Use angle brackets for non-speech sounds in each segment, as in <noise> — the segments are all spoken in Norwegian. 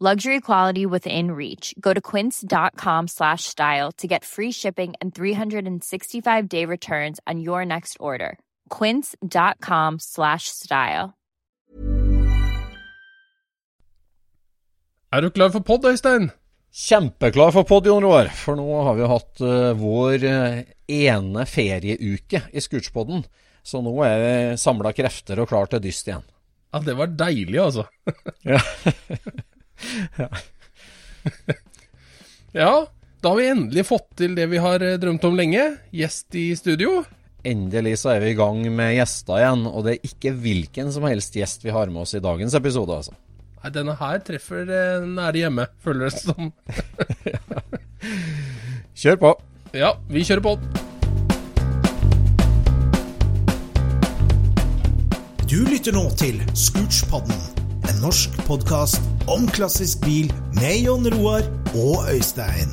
Luxury quality within reach. Go to quince.com slash style to get free shipping and 365 day returns on your next order. Quince.com slash style. Er du klar for pod, Øystein? Kjempeklar for pod, Jon Roar. For nå har vi hatt uh, vår uh, ene ferieuke i Scootspodden. Så nå er vi samla krefter og klar til dyst igjen. Ja, det var deilig, altså. ja. <laughs> <laughs> <laughs> ja. <laughs> ja, da har vi endelig fått til det vi har eh, drømt om lenge. Gjest i studio. Endelig så er vi i gang med gjester igjen, og det er ikke hvilken som helst gjest vi har med oss i dagens episode, altså. Nei, denne her treffer eh, nære hjemme, føler det som. <laughs> Kjør på. Ja, vi kjører på. Du lytter nå til Scootspodden, en norsk podkast om klassisk bil med Jon Roar og Øystein.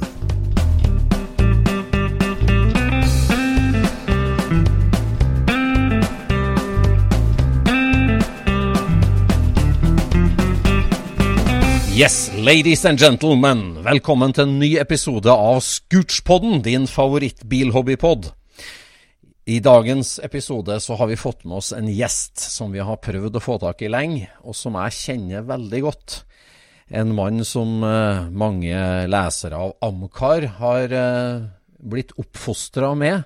Yes, ladies and gentlemen, velkommen til en ny episode av Scootspodden, din favorittbilhobbypod. I dagens episode så har vi fått med oss en gjest som vi har prøvd å få tak i lenge, og som jeg kjenner veldig godt. En mann som uh, mange lesere av Amcar har uh, blitt oppfostra med,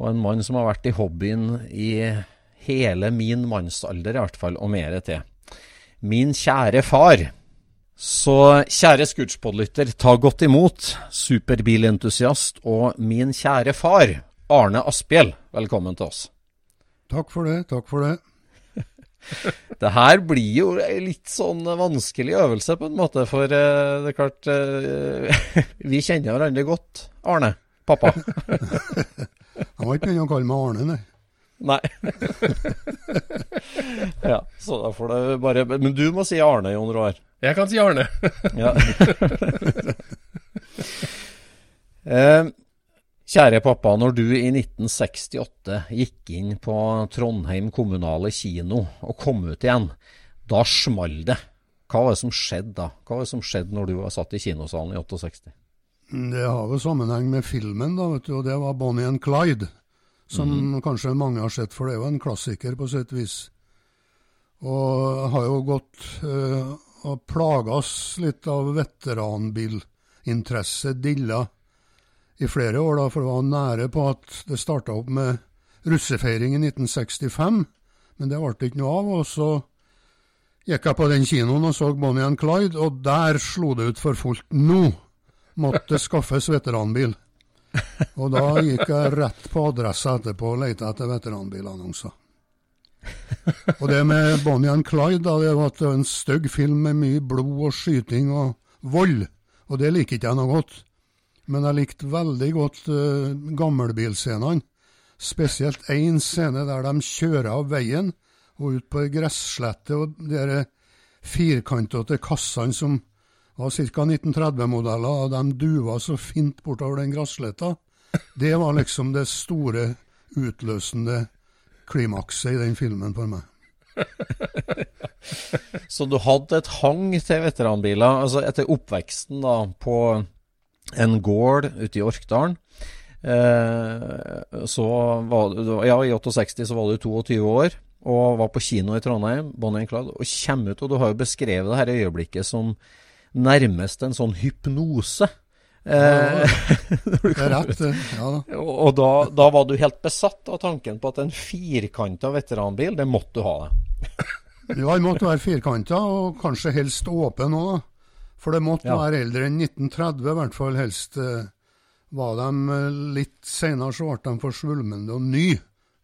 og en mann som har vært i hobbyen i hele min mannsalder i hvert fall, og mer til. Min kjære far. Så kjære Scootspod-lytter, ta godt imot superbilentusiast og min kjære far, Arne Asphjell. Velkommen til oss. Takk for det. Takk for det. <laughs> det her blir jo litt sånn vanskelig øvelse, på en måte, for uh, det er klart uh, <laughs> Vi kjenner hverandre godt, Arne. Pappa. <laughs> Han var ikke begynt å kalle meg Arne, nei. Nei. ja, så da får det bare Men du må si Arne, Jon Roar. Jeg kan si Arne. ja. eh, kjære pappa, når du i 1968 gikk inn på Trondheim kommunale kino og kom ut igjen, da small det. Hva var det som skjedde da? Hva var det som skjedde når du var satt i kinosalen i 68? Det har jo sammenheng med filmen, da, vet du, og det var Bonnie and Clyde. Som mm. kanskje mange har sett, for det er jo en klassiker på sitt vis. Og har jo gått øh, og plages litt av veteranbilinteresse, dilla, i flere år, da, for det var nære på at det starta opp med russefeiring i 1965, men det ble ikke noe av. Og så gikk jeg på den kinoen og så Bonnie and Clyde, og der slo det ut for fullt. Nå måtte det skaffes veteranbil. Og da gikk jeg rett på adressa etterpå og lette etter veteranbilannonser. Og det med Bonnie and Clyde, da, det var en stygg film med mye blod og skyting og vold. Og det liker ikke jeg noe godt. Men jeg likte veldig godt uh, gammelbilscenene. Spesielt én scene der de kjører av veien og ut på ei gresslette, og de firkantete kassene som var ca. 1930-modeller, og de duva så fint bortover den gressletta. Det var liksom det store utløsende klimakset i den filmen for meg. <laughs> Så du hadde et hang til veteranbiler, altså etter oppveksten da, på en gård ute i Orkdalen. Eh, så var du, ja, I 68 så var du 22 år og var på kino i Trondheim, Bonnie and Clyde, og kommer ut, og du har jo beskrevet det her øyeblikket som nærmest en sånn hypnose. Ja, det <laughs> er rett. Ja da. Og da, da var du helt besatt av tanken på at en firkanta veteranbil, det måtte du ha det. Ja, den måtte være firkanta, og kanskje helst åpen òg. For det måtte Ja. være eldre enn 1930, i hvert fall helst. eh, Var de eh, litt senere, så ble de for svulmende og ny,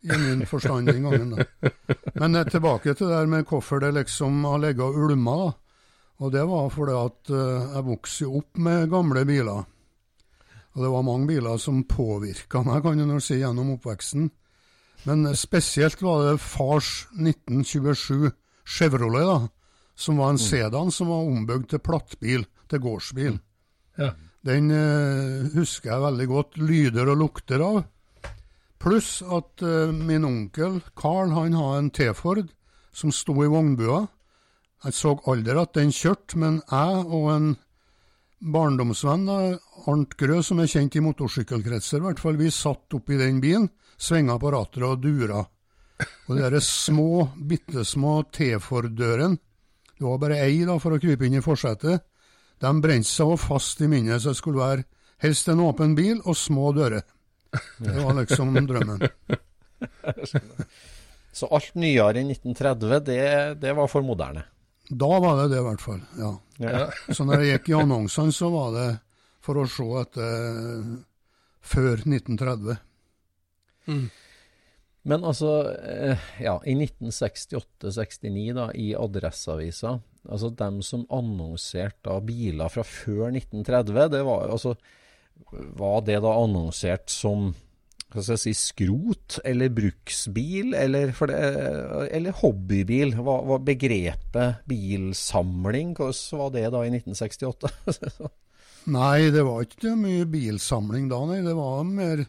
i min forstand den gangen. da. <laughs> Men eh, tilbake til det der med hvorfor det liksom har ligget og ulma. da. Og det var fordi at jeg vokste opp med gamle biler. Og det var mange biler som påvirka meg, kan du nå si, gjennom oppveksten. Men spesielt var det fars 1927 Chevrolet, da, som var en sedan som var ombygd til plattbil, til gårdsbil. Ja. Den eh, husker jeg veldig godt lyder og lukter av. Pluss at eh, min onkel Carl han har en T-Ford som sto i vognbua. Jeg så aldri at den kjørte, men jeg og en barndomsvenn, Arnt Grø, som er kjent i motorsykkelkretser, i hvert fall, vi satt oppi den bilen, svinga på rattet og dura. Og de der små, bitte små T-Ford-dørene, det var bare ei da for å krype inn i forsetet, de brente seg også fast i minnet, så det skulle være helst en åpen bil og små dører. Det var liksom drømmen. <laughs> Så alt nyere enn 1930, det, det var for moderne. Da var det det, i hvert fall. ja. Ja. <laughs> Så når jeg gikk i annonsene, så var det for å se etter før 1930. Men altså, eh, ja, i 1968-69 da, i Adresseavisa, altså dem som annonserte da biler fra før 1930, det var altså, var det da annonsert som hva skal jeg si, skrot eller bruksbil, eller, det, eller hobbybil? Hva var begrepet bilsamling, hvordan var det da i 1968? <laughs> Nei, det var ikke mye bilsamling da, nei. Det var mer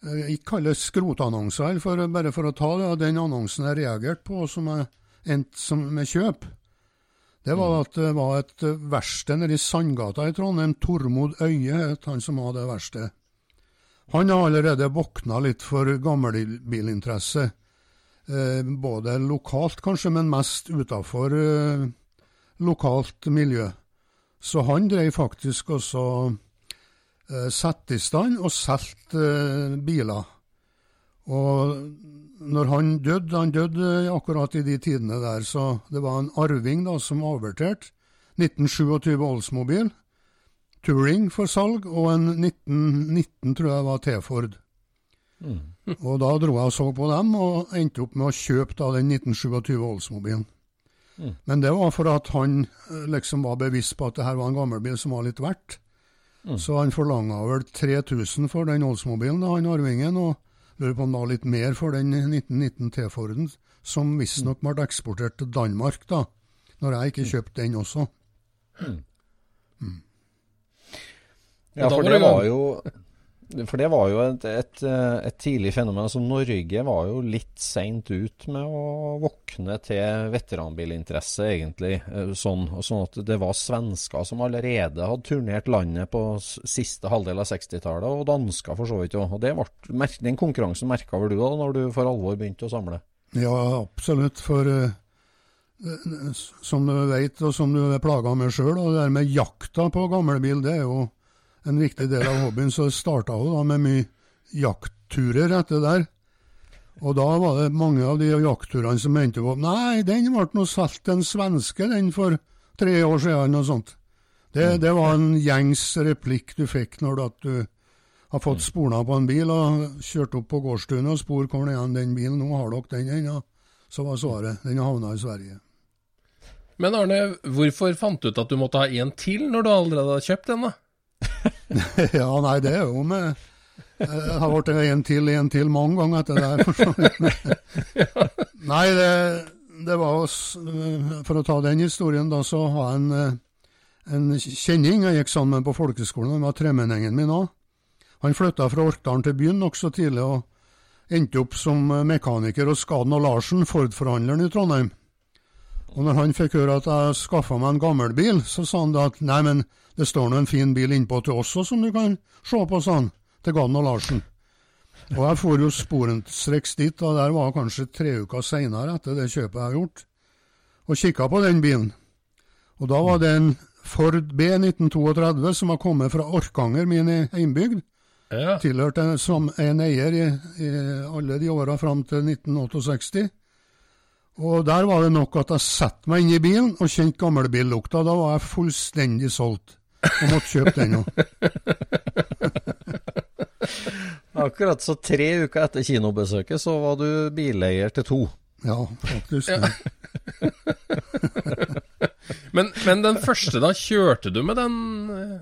Ikke kalle skrotannonser, for, bare for å ta det. Den annonsen jeg reagerte på som jeg endte som med kjøp, det var at det var et eh, verksted nede i Sandgata i Trondheim. Tormod Øye het han som hadde verkstedet. Han har allerede våkna litt for gammelbilinteresse. Eh, både lokalt kanskje, men mest utafor eh, lokalt miljø. Så han drev faktisk også eh, satte i stand og solgt eh, biler. Og når han døde, han døde akkurat i de tidene der, så det var en arving da som averterte 1927 Oldsmobil, Touring for salg, og en 1919 tror jeg var T-Ford. Og da dro jeg og så på dem, og endte opp med å kjøpe da den 1927 Oldsmobilen. Men det var for at han eh, liksom var bevisst på at det her var en gammel bil som var litt verdt. Så han forlanga vel 3000 for den Oldsmobilen, da, han arvingen, og lurer på om han litt mer for den 1919 T-Forden, som visstnok ble eksportert til Danmark, da, når jeg ikke kjøpte den også. Ja, for det var jo For det var jo et, et, et tidlig fenomen. Altså Norge var jo litt seint ut med å våkne til veteranbilinteresse, egentlig. Eh, Sånn, sånn at det var svensker som allerede hadde turnert landet på siste halvdel av 60-tallet, og dansker for så vidt òg. Og den konkurransen merka vel du da, når du for alvor begynte å samle? Ja, absolutt. For eh, eh, som du vet, og som du er plaga med sjøl, det der med jakta på gamlebil, det er jo en viktig del av hobbyen. Så starta hun da med mye jaktturer etter der. Og da var det mange av de jaktturene som endte opp Nei, den ble nå solgt til en svenske, den, for tre år siden, og sånt. Det, det var en gjengs replikk du fikk når du, at du har fått sporene på en bil og kjørt opp på gårdstunet og spor hvor igjen den bilen, nå har dere den ennå. Så var svaret den havna i Sverige. Men Arne, hvorfor fant du ut at du måtte ha en til når du allerede hadde kjøpt en, da? <laughs> <laughs> ja, nei, det er jo med Jeg har blitt en til, en til mange ganger etter det her. <laughs> Nei, det, det var oss For å ta den historien, da, så har jeg en, eh, en kjenning jeg gikk sammen med på folkeskolen. Han var tremenningen min òg. Han flytta fra Orkdalen til byen nokså tidlig, og endte opp som mekaniker hos Skaden og Larsen, Ford-forhandleren i Trondheim. Og når han fikk høre at jeg skaffa meg en gammel bil, så sa han da at nei, men det står nå en fin bil innpå til oss også som du kan se på, sa han, til Gann og Larsen. Og jeg for jo sporenstreks dit, og der var kanskje tre uker seinere etter det kjøpet jeg har gjort, og kikka på den bilen. Og da var det en Ford B 1932 som har kommet fra Orkanger, min heimbygd. Ja. Tilhørte som en eier i, i alle de åra fram til 1968. Og der var det nok at jeg satte meg inn i bilen og kjente gammelbillukta. Da var jeg fullstendig solgt og måtte kjøpe den òg. <laughs> Akkurat så tre uker etter kinobesøket så var du bileier til to. Ja, faktisk. Ja. <laughs> men, men, den første, da? Kjørte du med den? Eh,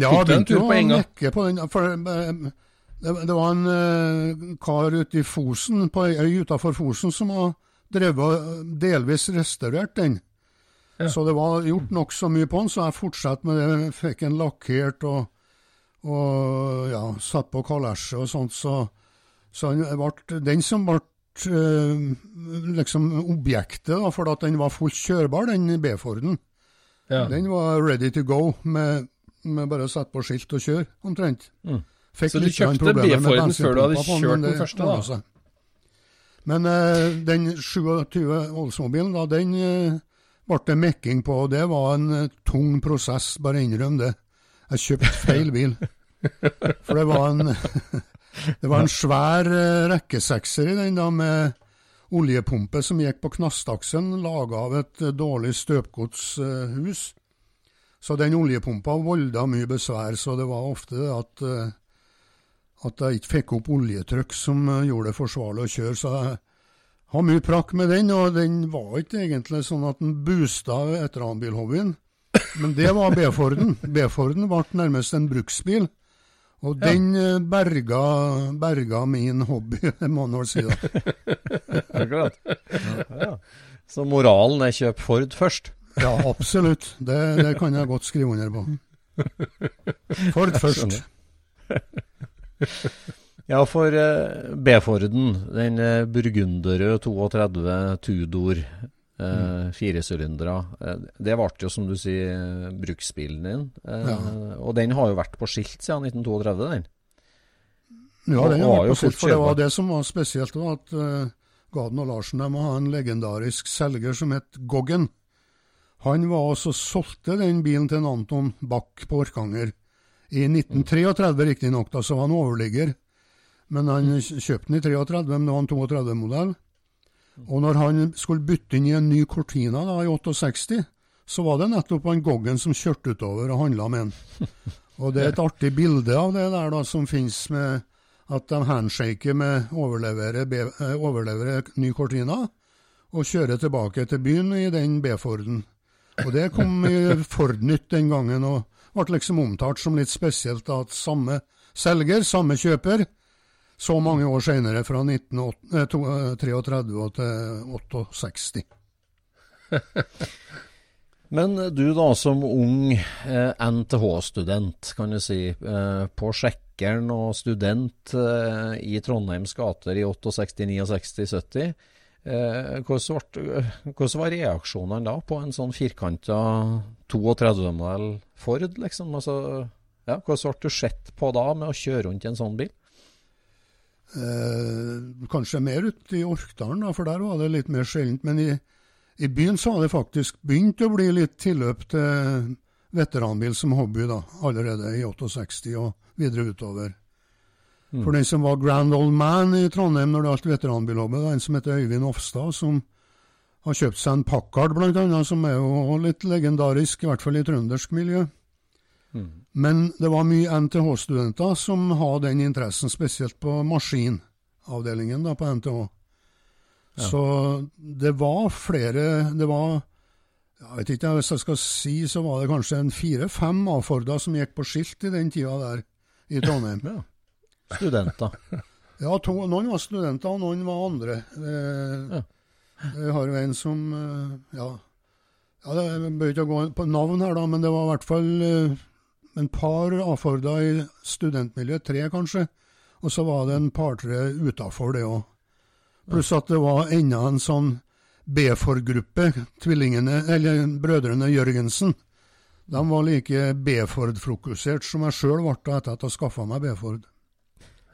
ja, jeg begynte jo å mekke på den. For eh, det, det var en uh, kar ute i Fosen, på ei øy utafor Fosen, som var drevet delvis restaurert den. Ja. Så det var gjort nokså mye på den, så jeg fortsatte med det. Fikk en lakkert og, og ja, satt på kalesje og sånt. Så, så ble, den som ble uh, liksom objektet, da, for at den var fullt kjørbar, den B-Forden. Ja. Den var ready to go, med, med bare å sette på skilt og kjøre, omtrent. Mm. så du kjøpte B-Forden før du hadde kjørt den første, da? Men uh, den 27 Oldsmobilen, da, den uh, ble det mekking på, og det var en uh, tung prosess, bare innrøm det. Jeg kjøpte feil bil. <laughs> For det var en, <laughs> det var en svær uh, rekkesekser i den, da, med oljepumpe som gikk på knastaksen, laga av et dårlig støpgodshus. Så den oljepumpa volda mye besvær, så det var ofte at at jeg ikke fikk opp oljetrykk som eh, gjorde det forsvarlig å kjøre. Så jeg har mye prakk med den, og den var ikke egentlig sånn at den boosta veteranbilhobbyen. Men det var B-Forden. <laughs> B-Forden ble nærmest en bruksbil. Og ja. den eh, berga, berga, min hobby, må man vel si. Akkurat. Ja. Så moralen er kjøp Ford først? Ja, absolutt. Det, det kan jeg godt skrive under på. <laughs> Ford først. <laughs> ja, for uh, B-Forden, den uh, burgunderrøde 32 Tudor uh, mm. firesylindere, uh, det ble jo, som du sier, bruksbilen din. Ja. Og den har jo vært på skilt siden 1932, den. Ja, den har vært på skilt, for det var det som var spesielt. var at Gaden og Larsen de ha en legendarisk selger som het Goggen. Han var også solgte den bilen til en Anton Bach på Orkanger. I 1933 riktignok, så var han overligger. Men han kjøpte den i 33, men det var en 32-modell. Og når han skulle bytte inn i en ny Cortina da, i 68, så var det nettopp han Goggen som kjørte utover og handla med den. Og det er et artig bilde av det der da, som finnes med at de handshaker med overlevere, eh, overlevere ny Cortina, og kjører tilbake til byen i den B-Forden. Og det kom i Ford-nytt den gangen. og ble liksom omtalt som litt spesielt at samme selger, samme kjøper, så mange år senere, fra 1933 eh, til 68. <laughs> Men du da, som ung eh, NTH-student, kan du si, eh, på Sjekkeren og student eh, i Trondheims gater i 68, 69, 70. Eh, hvordan var reaksjonene da på en sånn firkanta 32-modell Ford, liksom? Altså, ja, hvordan ble du sett på da med å kjøre rundt i en sånn bil? Eh, kanskje mer ute i Orkdalen, da, for der var det litt mer sjeldent. Men i, i, byen så har det faktisk begynt å bli litt tilløp til veteranbil som hobby da, allerede i 68 og videre utover. For den som var grand old man i Trondheim når det gjaldt er en som heter Øyvind Ofstad, som har kjøpt seg en Packard bl.a., som er jo litt legendarisk, i hvert fall i trøndersk miljø. Mm. Men det var mye NTH-studenter som hadde den interessen, spesielt på maskinavdelingen da, på NTH. Ja. Så det var flere Det var jeg vet ikke, Hvis jeg skal si, så var det kanskje en fire-fem A-Forda som gikk på skilt i den tida der i Trondheim. ja studenter? ja, to, noen var studenter, og noen var andre. Eh, ja. Jeg har jo en som eh, Ja, ja det bør ikke gå på navn her, da, men det var i hvert fall eh, en par A-Forder i studentmiljøet, tre kanskje. Og så var det en par-tre utafor det òg. Pluss at det var enda en sånn B-Ford-gruppe, tvillingene, eller brødrene Jørgensen. De var like B-Ford-fokusert som jeg sjøl ble etter at jeg skaffa meg B-Ford.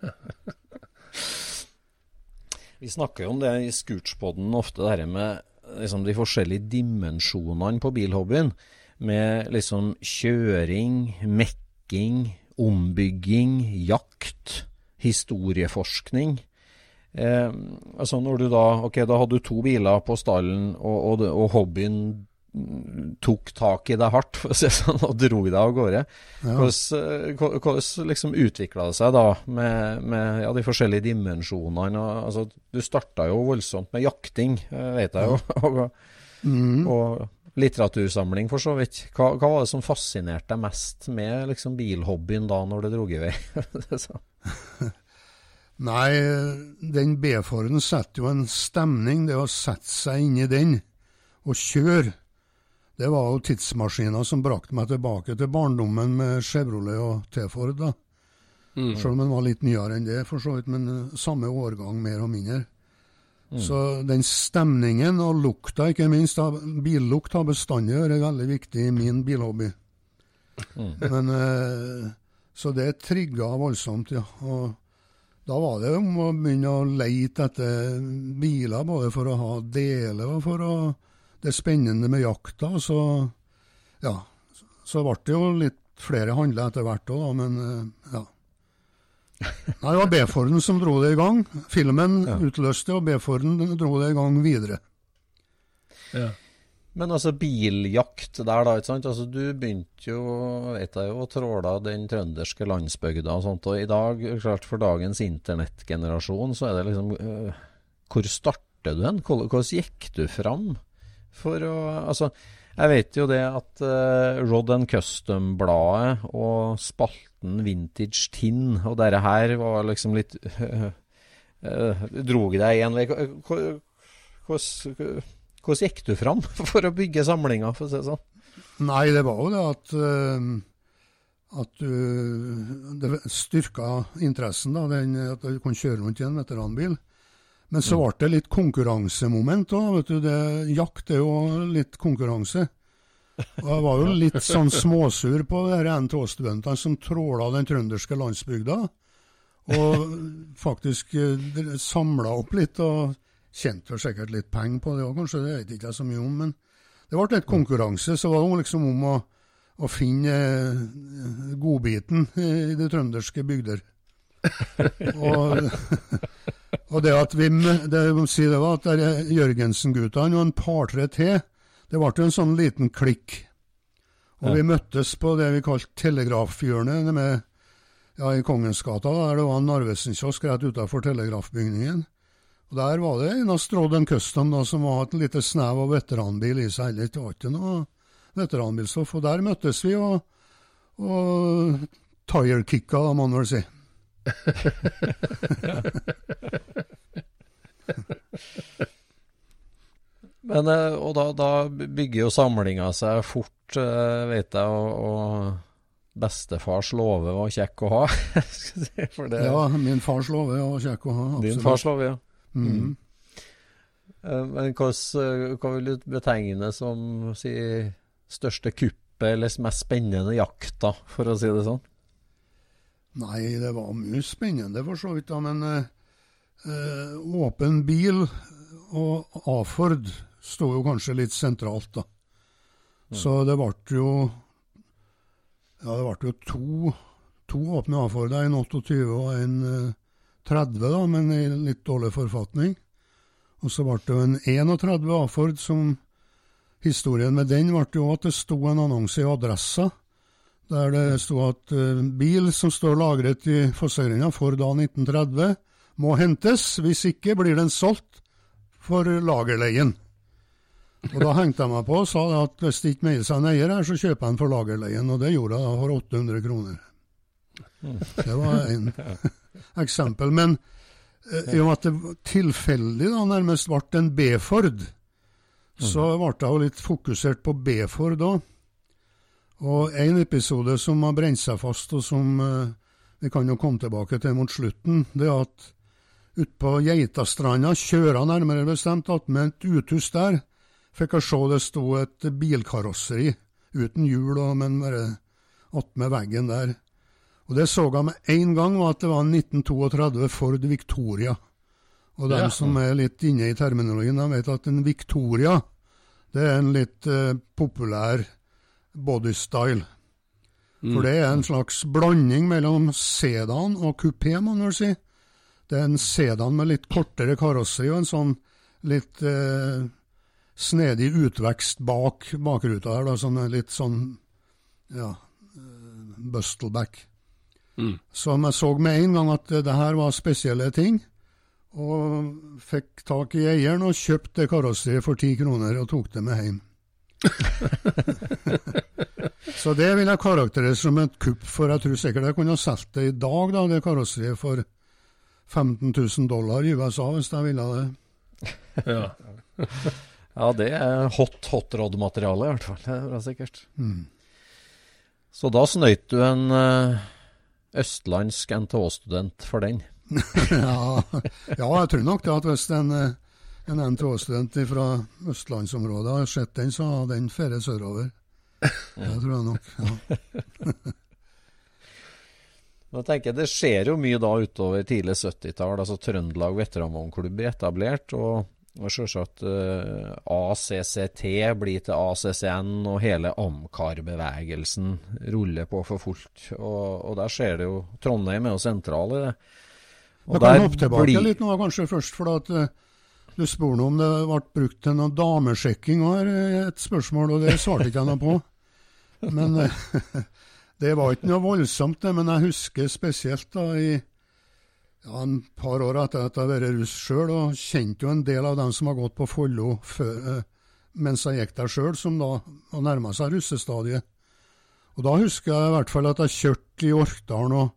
<laughs> Vi snakker jo om det i Scootspoden ofte, det her med liksom, de forskjellige dimensjonene på bilhobbyen. Med liksom kjøring, mekking, ombygging, jakt historieforskning. Eh, altså når du da Ok, da hadde du to biler på stallen, og, og, og hobbyen tok tak i deg hardt for å si sånn, og dro deg av gårde. Ja. Hvordan, eh, hvordan liksom utvikla det seg da med, med ja, de forskjellige dimensjonene? Altså, du starta jo voldsomt med jakting, eh, vet jeg jo. <laughs> og, mm. og litteratursamling, for så vidt. Hva, hva, var det som fascinerte deg mest med liksom, bilhobbyen da, når det dro i vei? <laughs> <laughs> Nei, den B-Forden setter jo en stemning. Det å sette seg inn i den og kjøre, det var jo tidsmaskiner som brakte meg tilbake til barndommen med Chevrolet og T-Ford. da. Mm. Selv om den var litt nyere enn det, for så vidt, men eh, samme årgang, mer og mindre. Mm. Så den stemningen og lukta, ikke minst, av billukt har bestandig vært veldig viktig i min bilhobby. Mm. <laughs> Men, eh, så det trigga voldsomt, ja. Og da var det om å begynne å leite etter biler, både for å ha deler og for å Det spennende med jakta. Så ja, så ble det jo litt flere handler etter hvert òg, men eh, ja. <laughs> Nei, det var B-Forden som dro det i gang. Filmen ja. utløste, og B-Forden dro det i gang videre. Ja. Men altså biljakt der, da. ikke sant? Altså Du begynte jo vet jeg jo, å tråle den trønderske landsbygda og sånt. Og i dag, klart for dagens internettgenerasjon, så er det liksom øh, Hvor starter du hen? Hvordan gikk du fram for å Altså, jeg vet jo det at uh, Rod and Custom-bladet og spalten Vintage Tin og dette her var liksom litt <laughs> uh, uh, Drog deg igjen. Hvordan gikk du fram <laughs> for å bygge samlinga, for å si det sånn? Nei, det var jo det at, uh, at du det styrka interessen, da, den, at du kunne kjøre rundt i en veteranbil. Men så ble det litt konkurransemoment òg. Jakt er jo litt konkurranse. Og jeg var jo <laughs> litt sånn småsur på de NTH-studentene som tråla den trønderske landsbygda. Og faktisk uh, samla opp litt. og Tjente vel sikkert litt penger på det òg, kanskje. Det vet ikke jeg så mye om. Men det ble litt konkurranse. Så var det liksom om å, å finne eh, godbiten i de trønderske bygder. <laughs> og, og, det at vi det, si det var at Jørgensen-guttene og en par-tre til, det ble jo en sånn liten klikk. Og ja. vi møttes på det vi kalte telegrafhjørnet med, ja, i Kongensgata, der det var en Narvesen-kiosk rett utafor telegrafbygningen. Og Der var det en av Strodden Custom da, som var et lite snev av veteranbil i seg. Det var ikke noe veteranbilstoff. Og der møttes vi og, og tire-kicka, må man vel si. <laughs> <laughs> Men, eh, og da, da, bygger jo samlinga seg fort, eh, vet jeg, og, og bestefars låve var kjekk å ha. <laughs> det... Ja, min fars låve var kjekk å ha. Absolutt. Din fars låve, ja. Mm. Mm. men hva, hva vil du betegne som si, største kuppet eller mest spennende jakta, for å si det sånn? Nei, det var mye spennende for så vidt, da. Men øh, åpen bil og A-Ford sto jo kanskje litt sentralt, da. Mm. Så det ble jo Ja, det ble jo to, to åpne A-Forder, en 28 og en øh, 30, da, men i litt dårlig forfatning. Og så ble det en 31 A-Ford som Historien med den ble jo at det sto en annonse i Adressa der det sto at uh, bil som står lagret i Fossøyrenga for da 1930, må hentes. Hvis ikke blir den solgt for lagerleien. Og Da hengte jeg meg på og sa at hvis det ikke melder seg en eier her, så kjøper jeg den for lagerleien. Og det gjorde jeg da for 800 kroner. Det var en <laughs> eksempel. Men eh, i og med at det tilfeldig da nærmest ble en B-Ford, så ble jeg jo litt fokusert på B-Ford òg. Og en episode som har brent seg fast, og som eh, vi kan jo komme tilbake til mot slutten, det er at utpå Geitastranda, kjøra nærmere bestemt, attmed et uthus der, fikk jeg se det sto et bilkarosseri uten hjul, men bare attmed veggen der. Og det så jeg med en gang, var at det var en 1932 Ford Victoria. Og dem Ja. som er litt inne i terminologien, de vet at en Victoria, det er en litt uh, populær bodystyle. For det er en slags blanding mellom sedan og kupé, må man vel si. Det er en sedan med litt kortere karosseri og en sånn litt eh, snedig utvekst bak bakruta her, da, sånn litt sånn ja, eh, Mm. Som jeg så med en gang at det her var spesielle ting, og fikk tak i eieren og kjøpte karosseriet for ti kroner og tok det med hjem. <laughs> Så det vil jeg karakterisere som et kupp, for jeg tror sikkert jeg kunne ha solgt det i dag, da, det karosseriet, for 15 000 dollar i USA, hvis jeg ville det. Ja. <laughs> Ja, det er hot hot rod-materiale, i hvert fall. Det er bra sikkert. Så da snøyt du en eh, østlandsk NTH-student for den. <laughs> ja, ja, jeg tror nok det at hvis en, eh, en NTH-student fra østlandsområdet har sett den, så har den ferie sørover. <laughs> Det tror jeg nok. ja. <laughs> Nå tenker jeg Det skjer jo mye da utover tidlig 70-tall. altså Trøndelag veteranvognklubb etablert. og, og sjølsagt uh, ACCT blir til ACCN, og hele Amcar-bevegelsen ruller på for fullt. Og, og der skjer det jo Trondheim er jo sentral i det. Og kan der hoppe tilbake blir- litt nå, kanskje først. for at uh, Du spurte om det ble brukt til noe damesjekking, her er et spørsmål, og det svarte ikke jeg noe på. <laughs> Men uh, <laughs> det var ikke noe voldsomt, det. Men jeg husker spesielt da i ja, en par år etter at jeg har vært russ sjøl, og kjente jo en del av dem som har gått på Follo før, eh, mens jeg gikk der sjøl, som da har nærma seg russestadiet. Og da husker jeg i hvert fall at jeg kjørte i Orkdalen og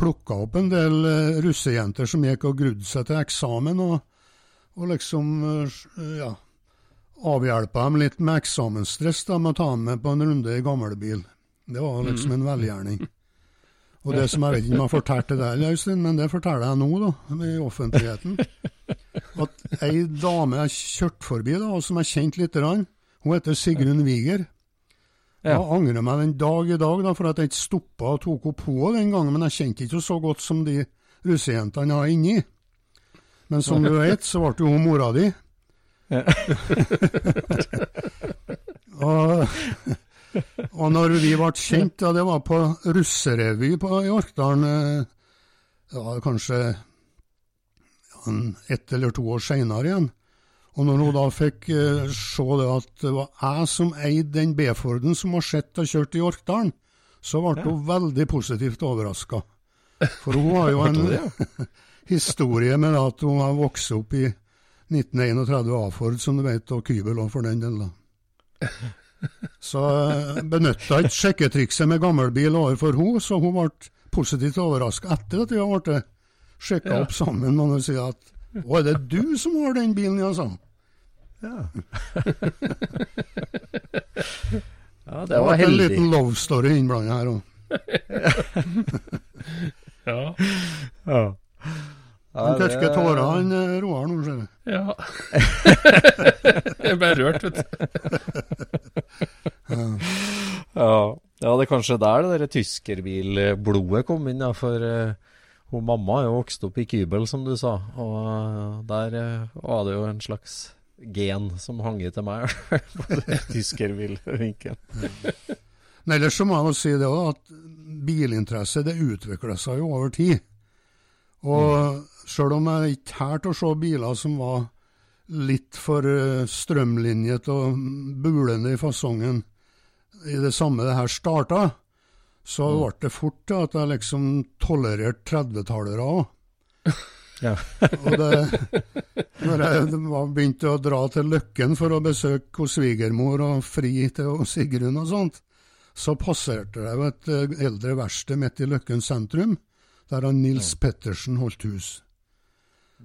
plukka opp en del eh, russejenter som gikk og grudde seg til eksamen, og, og liksom eh, ja, avhjelpa dem litt med eksamensstress da, med å ta dem med på en runde i gamlebil. Det var liksom en velgjerning. <laughs> Og det som <laughs> jeg vet ikke om jeg har fortalt til deg, Øystein, men det forteller jeg nå, da, i offentligheten. At ei dame jeg kjørte forbi, da, og som jeg kjente lite grann, hun heter Sigrun Wiger. Ja. Jeg angrer meg den dag i dag da, for at jeg ikke stoppa og tok opp henne den gangen, men jeg kjente ikke så godt som de russejentene jeg har inni. Men som du vet, så ble jo hun mora di. <laughs> og, og når vi ble kjent, ja, det var på russerevy på, i Orkdalen, eh, ja, kanskje ja, ett eller to år seinere igjen. Og når hun da fikk eh, se det at det var jeg som eide den B-Forden som var sett og kjørt i Orkdalen, så ble hun veldig positivt overraska. For hun har jo en <laughs> historie med at hun har vokst opp i 1931 A-Ford, som du vet, og Kybel òg, for den del. da. <laughs> Så benytta ikke sjekketrikset med gammelbil overfor henne, så hun ble positivt overraska etter at vi ble sjekka Ja. opp sammen. Og hun sier at 'Å, er det du som har den bilen', ja, sa hun. Ja, <laughs> Det det var ble en liten love story innblanda her òg. <laughs> Ja. <laughs> Ja. Han det- tørker tårer, han eh, Roar nå, ser du. ja. Jeg ble rørt, vet du. Ja. ja, det er kanskje der det der tyskerbilblodet kom inn, ja. For uh, hun mamma er jo vokst opp i Kybel, som du sa. Og uh, der uh, var det jo en slags gen som hang i til meg, <laughs> på den tyskerbilvinken. Men ellers så må jeg jo si det også, at bilinteresse det utvikler seg jo over tid. Og sjøl om jeg ikke til å se biler som var litt for eh, strømlinjet og bulende i fasongen i det samme det her starta, så ble det fort til at jeg liksom tolererte 30-tallere òg. <laughs> Ja. <laughs> og det, når jeg begynte å dra til Løkken for å besøke hos svigermor og fri til Sigrun og sånt, så passerte jeg et eh, eldre verksted midt i Løkken sentrum, der han Nils Pettersen holdt hus.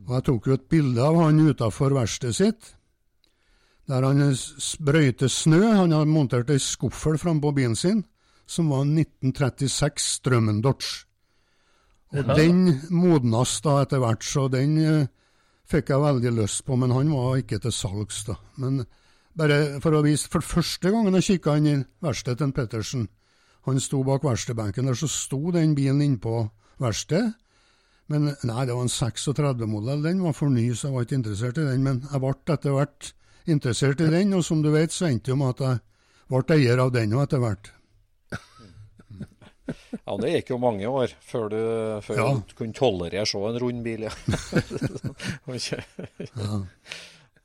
Og Jeg tok jo et bilde av han utafor verkstedet sitt, der han sprøyter snø. Han har montert ei skuffel frampå bilen sin, som var en 1936 Strømmen Dodge. Og den modnes da etter hvert, så den eh, fikk jeg veldig lyst på, men han var ikke til salgs, da. Men bare for å vise For første gangen jeg kikka inn i verkstedet til Pettersen, han sto bak verkstedbenken der, så sto den bilen innpå verkstedet. Men nei, det var en 36-modell, den var for ny, så jeg var ikke interessert i den. Men jeg ble etter hvert interessert i den, og som du vet, så endte det med at jeg ble eier av den òg etter hvert. Ja, det gikk jo mange år før du, før Ja. du kunne tolerere så en rund bil. Ja. <laughs>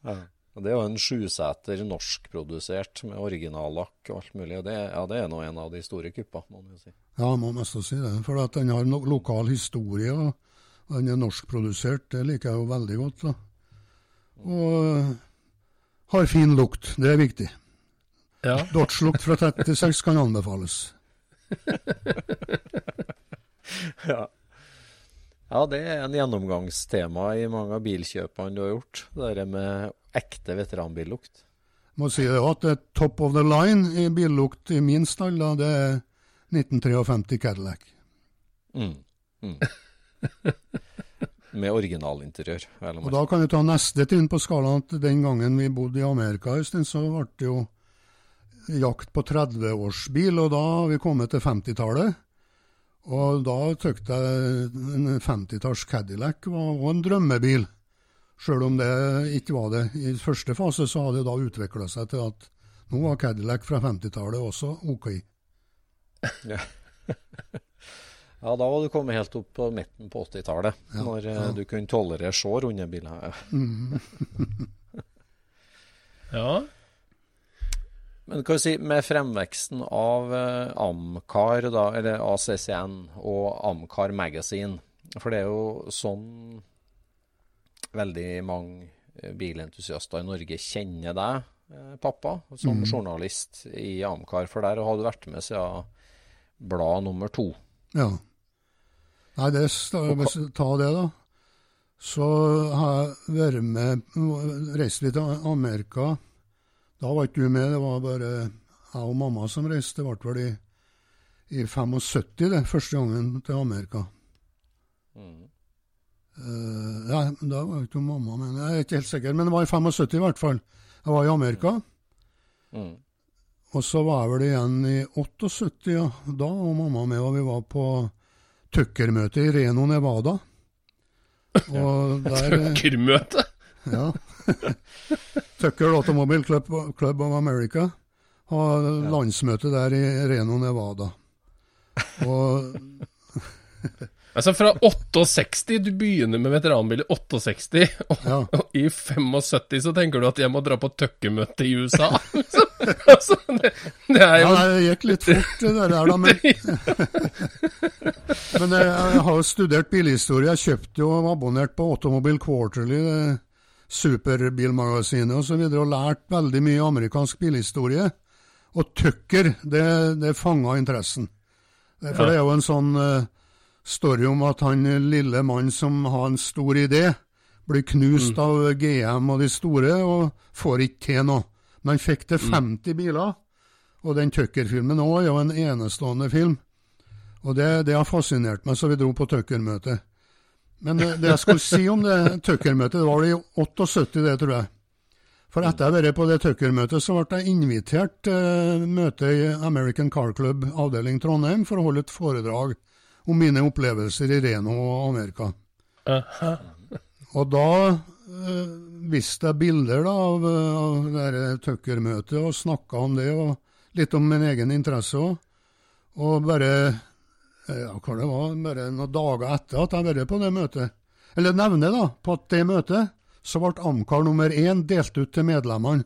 Ja. Det er jo en sjuseter norskprodusert med originallakk og alt mulig. Det, ja, det er nå en av de store kuppene, må man jo si. Ja, man må mest si det. For at den har no lokal historie, og den er norskprodusert. Det liker jeg jo veldig godt. da. Og øh, har fin lukt. Det er viktig. Ja. Dodge-lukt fra 36 kan anbefales. <laughs> Ja. ja, det er en gjennomgangstema i mange av bilkjøpene du har gjort. Det der med ekte veteranbillukt. Må si det at det er top of the line i billukt i min stall, da, det er 1953 Cadillac. Mm. Mm. <laughs> med originalinteriør. Og da kan vi ta neste trinn på skalaen at den gangen vi bodde i Amerika, så ble det jo jakt på 30-årsbil, og da har vi kommet til 50-tallet. Og da tykte jeg en 50-talls Cadillac var en drømmebil, sjøl om det ikke var det. I første fase så hadde det da utvikla seg til at nå var Cadillac fra 50-tallet også OK. <laughs> Ja, da var du kommet helt opp på midten på 80-tallet, Ja, når eh, ja. du kunne tolerere under runde biler. <laughs> ja. Men hva si, med fremveksten av eh, Amcar, da, eller ACCN og Amcar Magazine For det er jo sånn veldig mange eh, bilentusiaster i Norge kjenner deg, pappa, som journalist i Amcar. For der har du vært med siden blad nummer to. Ja. Nei, det, hvis ta tar det, da. Så har jeg vært med Reist litt til Amerika. Da var ikke du med, det var bare jeg og mamma som reiste. Det ble vel i, i 75, det, første gangen til Amerika. Eh, ja, da var ikke ikke mamma med. Jeg er ikke helt sikker, men det var i 75 i hvert fall. Jeg var i Amerika. Mm. Og så var jeg vel igjen i 78, ja. Da var mamma med, og vi var på Tucker-møte i Reno, Nevada. <laughs> Og der Tukkermøte? Ja. <laughs> Tucker Automobile Club, Club of America har landsmøte der i Reno, Nevada. Og <laughs> Altså fra 68, du begynner med veteranbil i 68, og, Ja. og i 75 så tenker du at jeg må dra på tøkkemøte i USA. <laughs> Så, altså, det, det er jo Ja, det gikk litt fort, det der, da. Men, <laughs> men jeg, jeg har jo studert bilhistorie. Jeg kjøpte jo og abonnert på Automobile Quarterly, det superbilmagasinet osv., og, så videre, og lært veldig mye amerikansk bilhistorie. Og Tucker, det, det fanga interessen. For det er jo en sånn eh, story om at han lille mann som har en stor idé, blir knust av GM og de store, og får ikke til noe. Men han fikk til 50 biler, og den Tucker-filmen òg er jo en enestående film. Og det, det har fascinert meg, så vi dro på Tucker-møtet. Men eh, det jeg skulle si om det <laughs> Tucker-møtet, det var det i 78, det tror jeg. For etter jeg har vært på det Tucker-møtet, så ble jeg invitert til møte i American Car Club avdeling Trondheim for å holde et foredrag om mine opplevelser i Reno og Amerika. Aha. Og da eh, viste jeg bilder da, av, eh, av det Tucker-møtet og snakka om det, og litt om min egen interesse òg. Og bare eh, ja, hva det var, bare noen dager etter at jeg har vært på det møtet, eller nevner da, på at det møtet, så ble Amcar nummer én delt ut til medlemmene.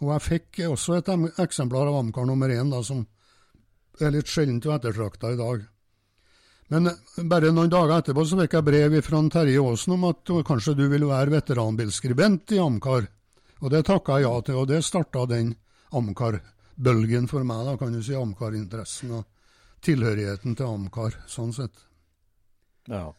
Og jeg fikk også et eksemplar av Amcar nummer én, da, som er litt sjeldent og ettertrakta i dag. Men eh, bare noen dager etterpå så fikk jeg brev fra Terje Aasen om at kanskje du vil være veteranbilskribent i Amcar. Og det takka jeg ja til, og det starta den Amcar-bølgen for meg, da kan du si. Amcar-interessen og tilhørigheten til Amcar, sånn sett. Ja.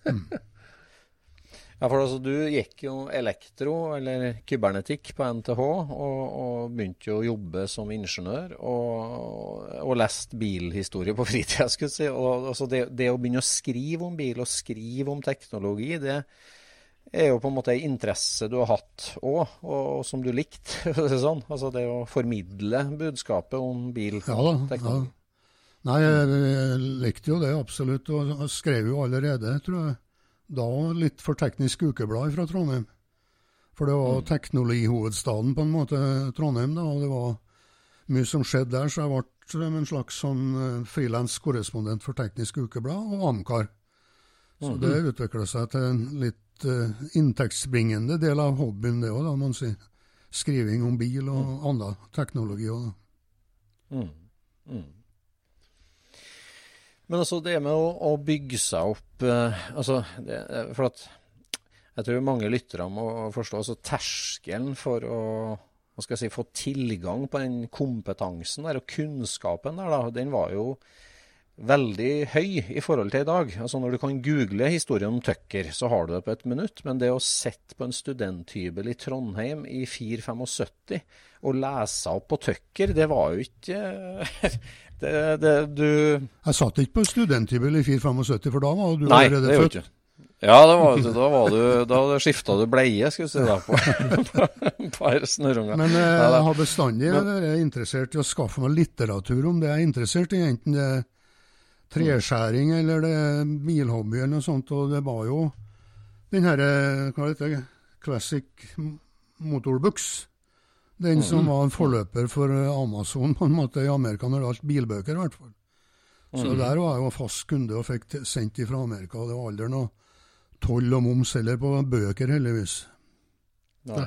Ja, for altså, Du gikk jo elektro, eller kybernetikk, på NTH, og, og begynte jo å jobbe som ingeniør. Og, og leste bilhistorie på fritida, skulle jeg si. Og altså, det, det, å begynne å skrive om bil, og skrive om teknologi, det er jo på en måte en interesse du har hatt òg, og, og, som du likte. <laughs> sånn. Altså det å formidle budskapet om bilteknologi. Ja, ja. Nei, jeg, jeg likte jo det absolutt, og skrev jo allerede, tror jeg da litt for Teknisk Ukeblad fra Trondheim. For det var mm. teknologihovedstaden, på en måte, Trondheim, da, og det var mye som skjedde der, så jeg ble en slags sånn frilanskorrespondent korrespondent for Teknisk Ukeblad og Amcar. Så mm. det utvikla seg til en litt uh, inntektsbringende del av hobbyen, det òg, da, man sier. Skriving om bil og mm. annen teknologi òg, da. Mm. Mm. Men altså det med å, å bygge seg opp eh, altså det, For at jeg tror mange lyttere må forstå altså terskelen for å hva skal jeg si, få tilgang på den kompetansen der, og kunnskapen der, da, den var jo veldig høy i forhold til i dag. Altså Når du kan google historien om Tucker, så har du det på et minutt. Men det å sitte på en studenthybel i Trondheim i 475 og lese opp på Tucker, det var jo ikke <laughs> Det, det, du Jeg satt ikke på studenthybel i 475, for da var du Nei, allerede født. Ikke. Ja, var, da, var du, da skifta du bleie, skal vi si, da, <laughs> på et par snørrunger. Men eh, jeg har bestandig vært interessert i å skaffe meg litteratur om det jeg er interessert i, enten det er treskjæring eller det bilhobby eller noe sånt. Og det var jo den herre, hva heter det, Classic Motorbooks den mm. som var en forløper for Amazon på en måte i Amerika når det gjaldt bilbøker, i hvert fall. Så mm. der var jeg jo fast kunde og fikk sendt fra Amerika. og Det var aldri noe toll og moms heller på bøker, heldigvis. Nei.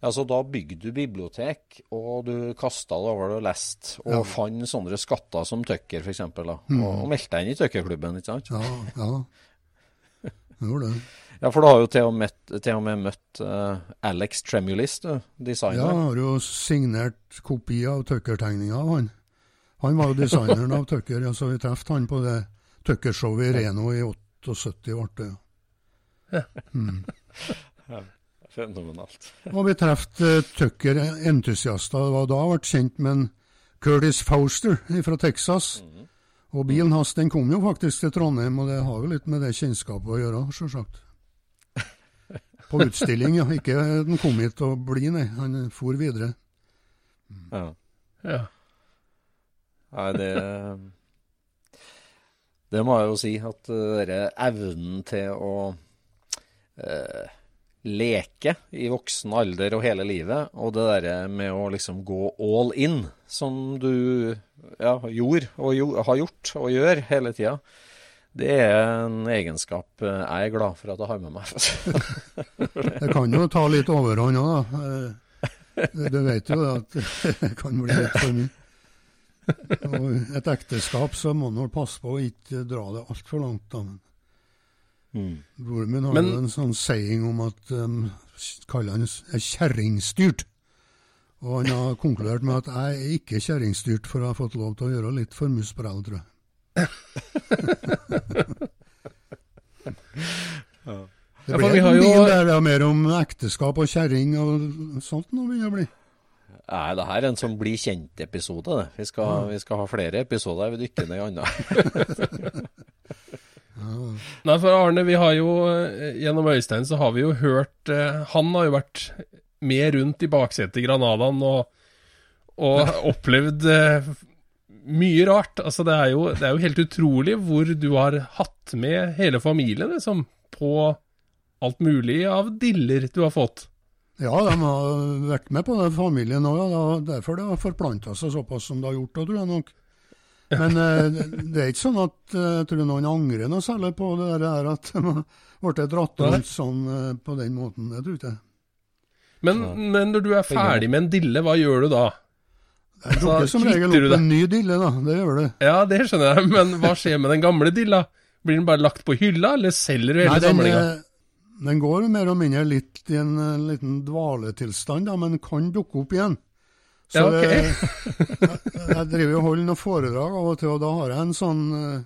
Altså, da bygde du bibliotek, og du kasta det over og leste, og ja. fant sånne skatter som Tucker, f.eks., mm. og, og meldte deg inn i Tucker-klubben, ikke sant? Ja, ja. Jeg gjorde det. <laughs> Ja, for du har jo til og med, til og med møtt uh, Alex Tremulis, du, designer. Ja, jeg har jo signert kopi av Tucker-tegninga av han. Han var jo designeren av Tucker, ja, så vi traff han på det Tucker-showet i Reno i 78, ble det. Ja. Mm. <laughs> Fenomenalt. <laughs> og vi traff uh, Tucker-entusiaster. Det var da jeg ble kjent med en Curtis Fauster fra Texas. Mm. Og bilen hans den kom jo faktisk til Trondheim, og det har jo litt med det kjennskapet å gjøre, sjølsagt. På utstilling, ja. Ikke den kom hit og bli, nei. Han for videre. Ja. ja. Nei, det Det må jeg jo si, at denne evnen til å uh, leke i voksen alder og hele livet, og det derre med å liksom gå all in, som du ja, gjorde og jo, har gjort og gjør hele tida, det er en egenskap eh, jeg er glad for at jeg har med meg. <laughs> det kan jo ta litt overhånd òg, da. Eh, du vet jo at <laughs> det kan bli litt for mye. Og et ekteskap så må man passe på å ikke dra det altfor langt. da. Mm. Broren min har Men, jo en sånn saying om at um, kaller han er kjerringstyrt. Og han har konkludert med at jeg er ikke kjerringstyrt, for jeg har fått lov til å gjøre litt for mye sprell, tror jeg ja. Det blir ja, jo... der det er mer om ekteskap og kjerring og sånt nå begynner å bli. Nei, det her er en som blir kjent-episode. Vi, ja. vi, skal ha flere episoder. Vi dykker ned i annet. <laughs> Nei, for Arne, vi har jo eh, gjennom Øystein så har vi jo hørt eh, Han har jo vært med rundt i baksetet i Granadaen og, og <laughs> opplevd eh, mye rart. Altså, det er, jo, det er, jo, helt utrolig hvor du har hatt med hele familien liksom, på alt mulig av diller du har fått. Ja, de har vært med på det, familien òg. Ja. Derfor det har forplanta seg såpass som det har gjort, da, tror jeg nok. Men eh, det er ikke sånn at eh, jeg tror noen angrer noe særlig på det der at <laughs> man ble dratt rundt sånn eh, på den måten. Det tror jeg ikke. Men, men når du er ferdig med en dille, hva gjør du da? Jeg dukker som regel opp en ny dille, da. Det gjør du. Ja, det skjønner jeg, men hva skjer med den gamle dilla? Blir den bare lagt på hylla, eller selger du hele samlinga? Den går mer og mindre litt i en liten dvaletilstand, da, men kan dukke opp igjen. Så ja, okay. jeg, <laughs> jeg driver og holder noen foredrag av og til, og da har jeg en sånn uh,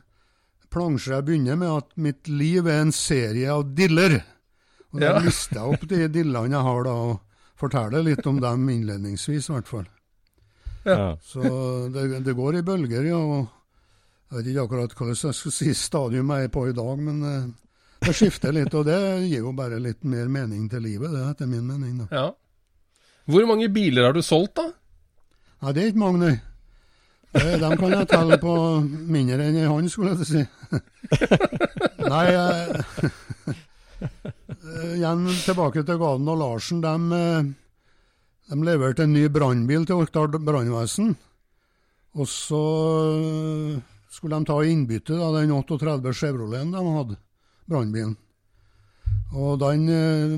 plansje jeg begynner med at mitt liv er en serie av diller. Og Da <laughs> lister jeg opp de dillene jeg har da, og forteller litt om dem innledningsvis, i hvert fall. Ja. Så det, det går i bølger, ja. og Jeg vet ikke akkurat hva jeg skal si stadium jeg er på i dag, men eh, det skifter litt. Og det gir jo bare litt mer mening til livet, det, etter min mening. da. Ja. Hvor mange biler har du solgt, da? Nei, det er ikke mange, nei. De kan jeg telle på mindre enn ei hånd, skulle jeg si. <laughs> Nei, eh, eh, igjen tilbake til Gaden og Larsen. De, eh, de leverte en ny brannbil til Orkdal brannvesen. Og så eh, skulle de ta innbytte av den 38 Chevroleten de hadde, brannbilen. Og den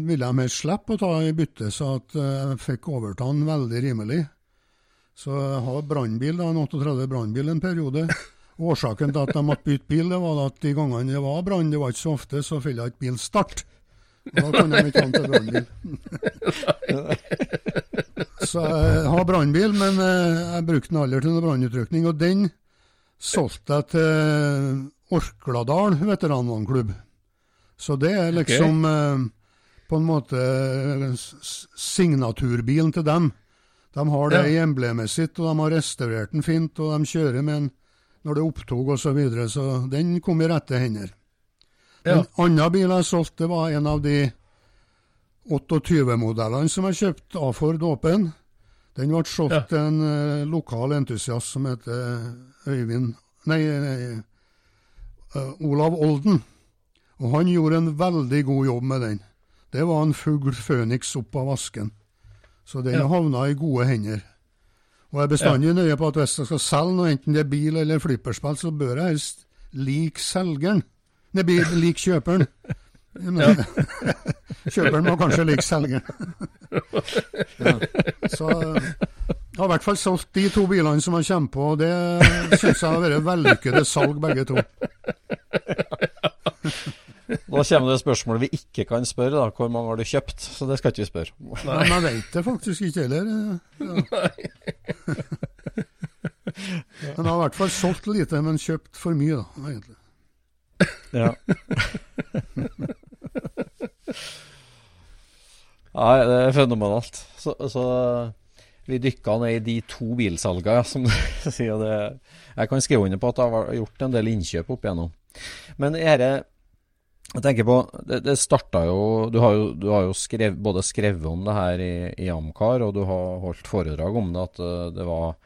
ville de helst slippe å ta i bytte, så at jeg fikk overta den veldig rimelig. Så jeg har brannbil, en 38 brannbil en periode. Årsaken til at de måtte bytte bil, det var at de gangene det var brann, det var ikke så ofte, så fikk jeg ikke bil start. Og da kan de ikke ha den til brannbil. <laughs> så jeg har brannbil, men eh, jeg brukte den aldri til noe brannutrykning. Og den solgte jeg til Orkladal veteranvannklubb. Så det er liksom okay. på en måte eh, signaturbilen til dem. De har det i emblemet sitt, og de har restaurert den fint, og de kjører med den når det er opptog osv., så, videre, så den kom i rette hender. Ja. En annen bil jeg solgte, var en av de 28-modellene som jeg kjøpte av Ford Åpen. Den ble solgt Ja. en uh, lokal entusiast som heter Øyvind Nei, nei uh, Olav Olden. Og han gjorde en veldig god jobb med den. Det var en fugl føniks opp av vasken. Så den Ja. havna i gode hender. Og jeg er bestandig nøye på at hvis jeg skal selge noe, enten det er bil eller flipperspill, så bør jeg helst like selgeren. Nei, bil <laughs> like kjøperen. Men, <laughs> kjøperen må kanskje like selgeren. <laughs> ja. Så jeg har i hvert fall solgt de to bilene som jeg kommer på, og det syns jeg har vært vellykkede salg, begge to. Da kommer det spørsmålet vi ikke kan spørre, da. Hvor mange har du kjøpt? Så det skal ikke vi spørre. Men jeg vet det faktisk ikke heller. Ja. <laughs> <laughs> Men jeg har i hvert fall solgt lite, men kjøpt for mye, da, egentlig. <laughs> Ja. Nei, det er fenomenalt. Så, så vi dykka ned i de to bilsalgene, som du sier. Det. Jeg kan skrive under på at jeg har gjort en del innkjøp opp igjennom. Men dette jeg tenker på, Det, det starta jo Du har jo, du har jo skrev, både skrevet om det her i, i Amcar, og du har holdt foredrag om det. At eh, det var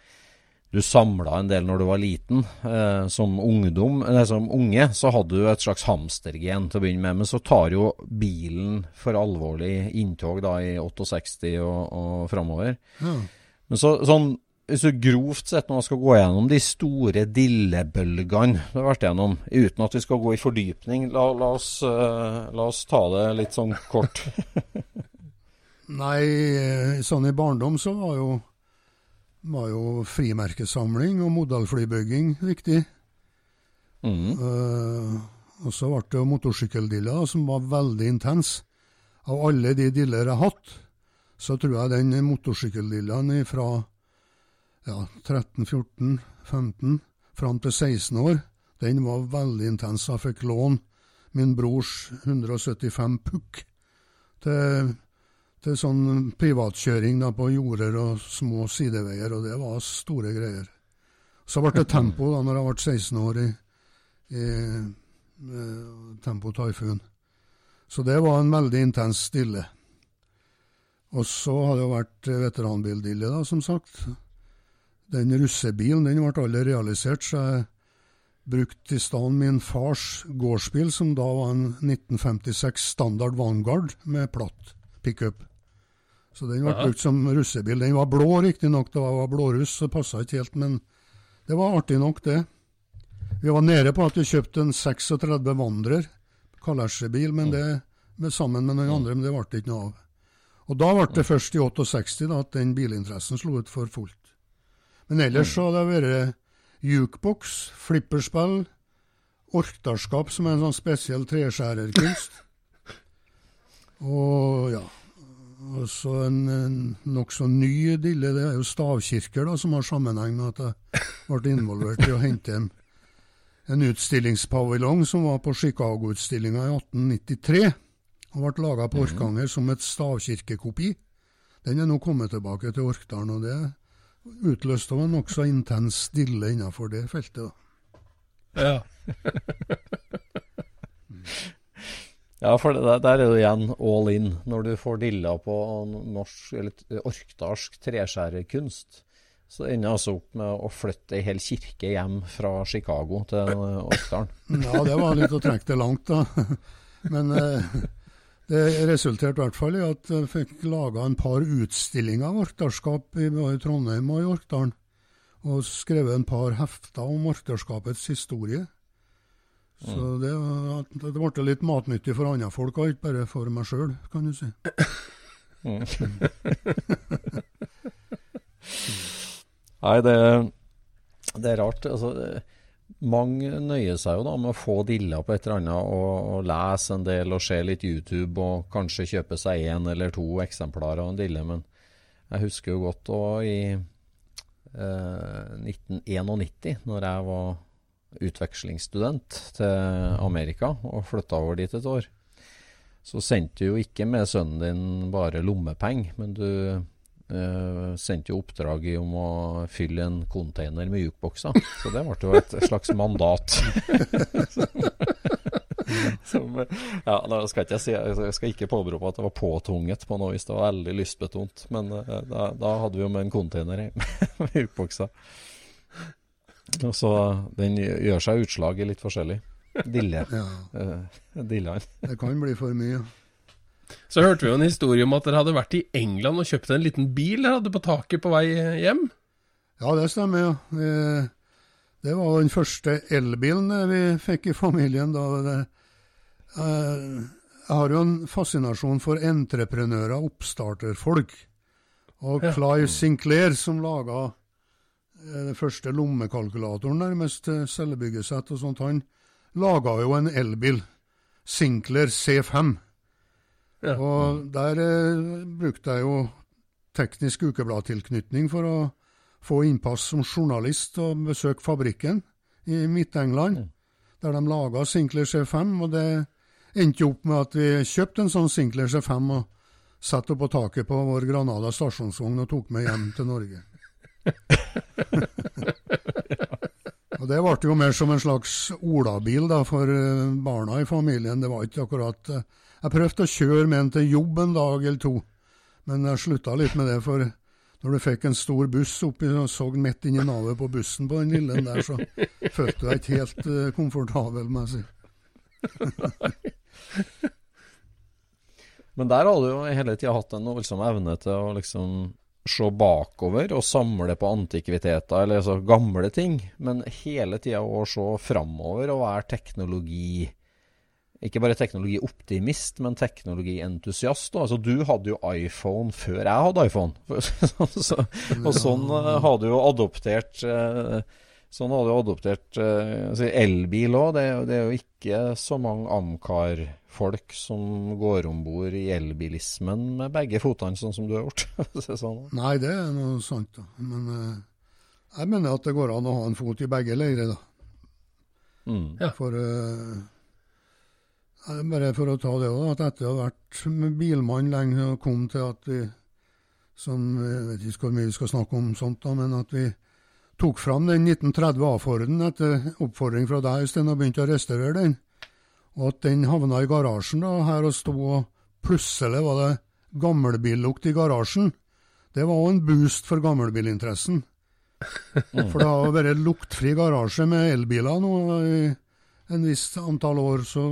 du samla en del når du var liten. Eh, som ungdom, nei, som unge så hadde du et slags hamstergen til å begynne med. Men så tar jo bilen for alvorlig inntog da i 68 og, og framover. Mm. Men så, sånn, du grovt sett nå skal gå gjennom de store dillebølgene du har vært gjennom, uten at vi skal gå i fordypning, la, la, oss, eh, la oss ta det litt sånn kort. <laughs> Nei, eh, sånn i barndom så var jo, var jo frimerkesamling og modellflybygging viktig. Mm. Uh, og så ble det jo motorsykkeldiller som var veldig intens. Av alle de diller jeg har hatt, så tror jeg den motorsykkeldillaen fra ja, 13, 14, 15 fram til 16 år, den var veldig intens. Jeg fikk låne min brors 175 pukk til, til sånn privatkjøring da, på jorder og små sideveier, og det var store greier. Så ble det tempo da når jeg ble 16 år i, i eh, Tempo Typhoon. Så det var en veldig intens stille. Og så har det vært veteranbildille, da, som sagt. Den russebilen den ble aldri realisert, så jeg brukte i stedet min fars gårdsbil, som da var en 1956 Standard Vanguard med platt pickup. Så den ble ja. brukt som russebil. Den var blå, riktignok, det var blåruss, så passa ikke helt, men det var artig nok, det. Vi var nede på at vi kjøpte en 36 Vandrer, kalesjebil, men det med, sammen med noen andre, men det ble det ikke noe av. Og da ble det først i 68 da, at den bilinteressen slo ut for fullt. Men ellers så har det vært jukebox, flipperspill, orkdalskap, som er en sånn spesiell treskjærerkunst. <laughs> Og ja og så en, en nokså ny dille, det er jo stavkirker da, som har sammenheng med at jeg ble involvert i å hente en, en utstillingspaviljong som var på Chicago-utstillinga i 1893. og ble laga på Orkanger som et stavkirkekopi. Den er nå kommet tilbake til Orkdalen, og det utløste en nokså intens stille innenfor det feltet. Da. Ja. <laughs> Ja, for det, der er det igjen all in. Når du får dilla på norsk, eller orkdalsk treskjærerkunst, så ender jeg altså opp med å flytte ei hel kirke hjem fra Chicago til <laughs> Orkdalen. Ja, det var litt å trekke det langt, da. <laughs> Men eh, det resulterte i hvert fall i at jeg fikk laga en par utstillinger av orkdalskap i både Trondheim og i Orkdalen. Og skrevet en par hefter om orkdalskapets historie. Så det, det ble litt matnyttig for andre folk, og ikke bare for meg sjøl, kan du si. <laughs> Nei, det, det er rart. Altså, mange nøyer seg jo da med å få dilla på et eller annet og, og lese en del og se litt YouTube og kanskje kjøpe seg én eller to eksemplarer av en dille. Men jeg husker jo godt og i eh, 1991, når jeg var utvekslingsstudent til Amerika og flytta over dit et år, så sendte du jo ikke med sønnen din bare lommepenger, men du eh, sendte jo oppdrag om å fylle en container med jukebokser. Så det ble jo et slags mandat. <laughs> Som, ja, da skal ikke jeg si Jeg skal ikke påberope at det var påtvunget på noe vis. Det var veldig lystbetont. Men uh, da, da hadde vi jo med en container <laughs> med jukebokser. Og Så den gjør seg utslag i litt forskjellig. Dille. Ja, Uh, Dillene. det kan bli for mye. Så hørte vi jo en historie om at dere hadde vært i England og kjøpt en liten bil dere hadde på taket på vei hjem. Ja, det stemmer, ja. Vi, det var den første elbilen vi fikk i familien. da. Eh, jeg har jo en fascinasjon for entreprenører, oppstarterfolk. Og. Clive Sinclair, som laga eh, den første lommekalkulatoren nærmest cellebyggesett og sånt, han laga jo en elbil. Sinclair C5. Ja. Og der eh, brukte jeg jo teknisk ukebladtilknytning for å få innpass som journalist og besøke fabrikken i Midt-England, der de laga Sinclair C5. Og det endte jo opp med at vi kjøpte en sånn Sinclair C5 og satte på taket på vår Granada stasjonsvogn og tok med hjem til Norge. <laughs> og Det ble jo mer som en slags olabil da, for eh, barna i familien. Det var ikke akkurat eh, Jeg prøvde å kjøre med den til jobb en dag eller to, men jeg slutta litt med det. for når du fikk en stor buss oppi og så midt inn i navet på bussen på den lille der, så følte du deg ikke helt uh, komfortabel, må jeg si. <laughs> Men der har du jo hele tida hatt en voldsom evne til å liksom se bakover og samle på antikviteter, eller altså gamle ting, men hele tida å se framover og være teknologi Ikke bare teknologioptimist, men teknologientusiast. Altså, du hadde jo iPhone før jeg hadde iPhone. <laughs> så, og sånn hadde du jo adoptert eh, Sånn hadde jo adoptert eh, altså elbil òg. Det, det er jo ikke så mange Amcar-folk som går om bord i elbilismen med begge fotene, sånn som du har gjort. <laughs> sånn. Nei, det er noe sant, da. Men eh, jeg mener at det går an å ha en fot i begge leirer, da. Mm. Ja. For eh, eh, Bare for å ta det òg, at etter å ha vært bilmann lenge og kom til at vi som, Jeg vet ikke hvor mye vi skal snakke om sånt, da, men at vi tok fram den 1930 A-Forden etter oppfordring fra deg, Øystein, og begynte å restaurere den. Og at den havna i garasjen da, her og sto, og plutselig var det gammelbillukt i garasjen. Det var òg en boost for gammelbilinteressen. <laughs> For det har vært luktfri garasje med elbiler nå i en viss antall år. Så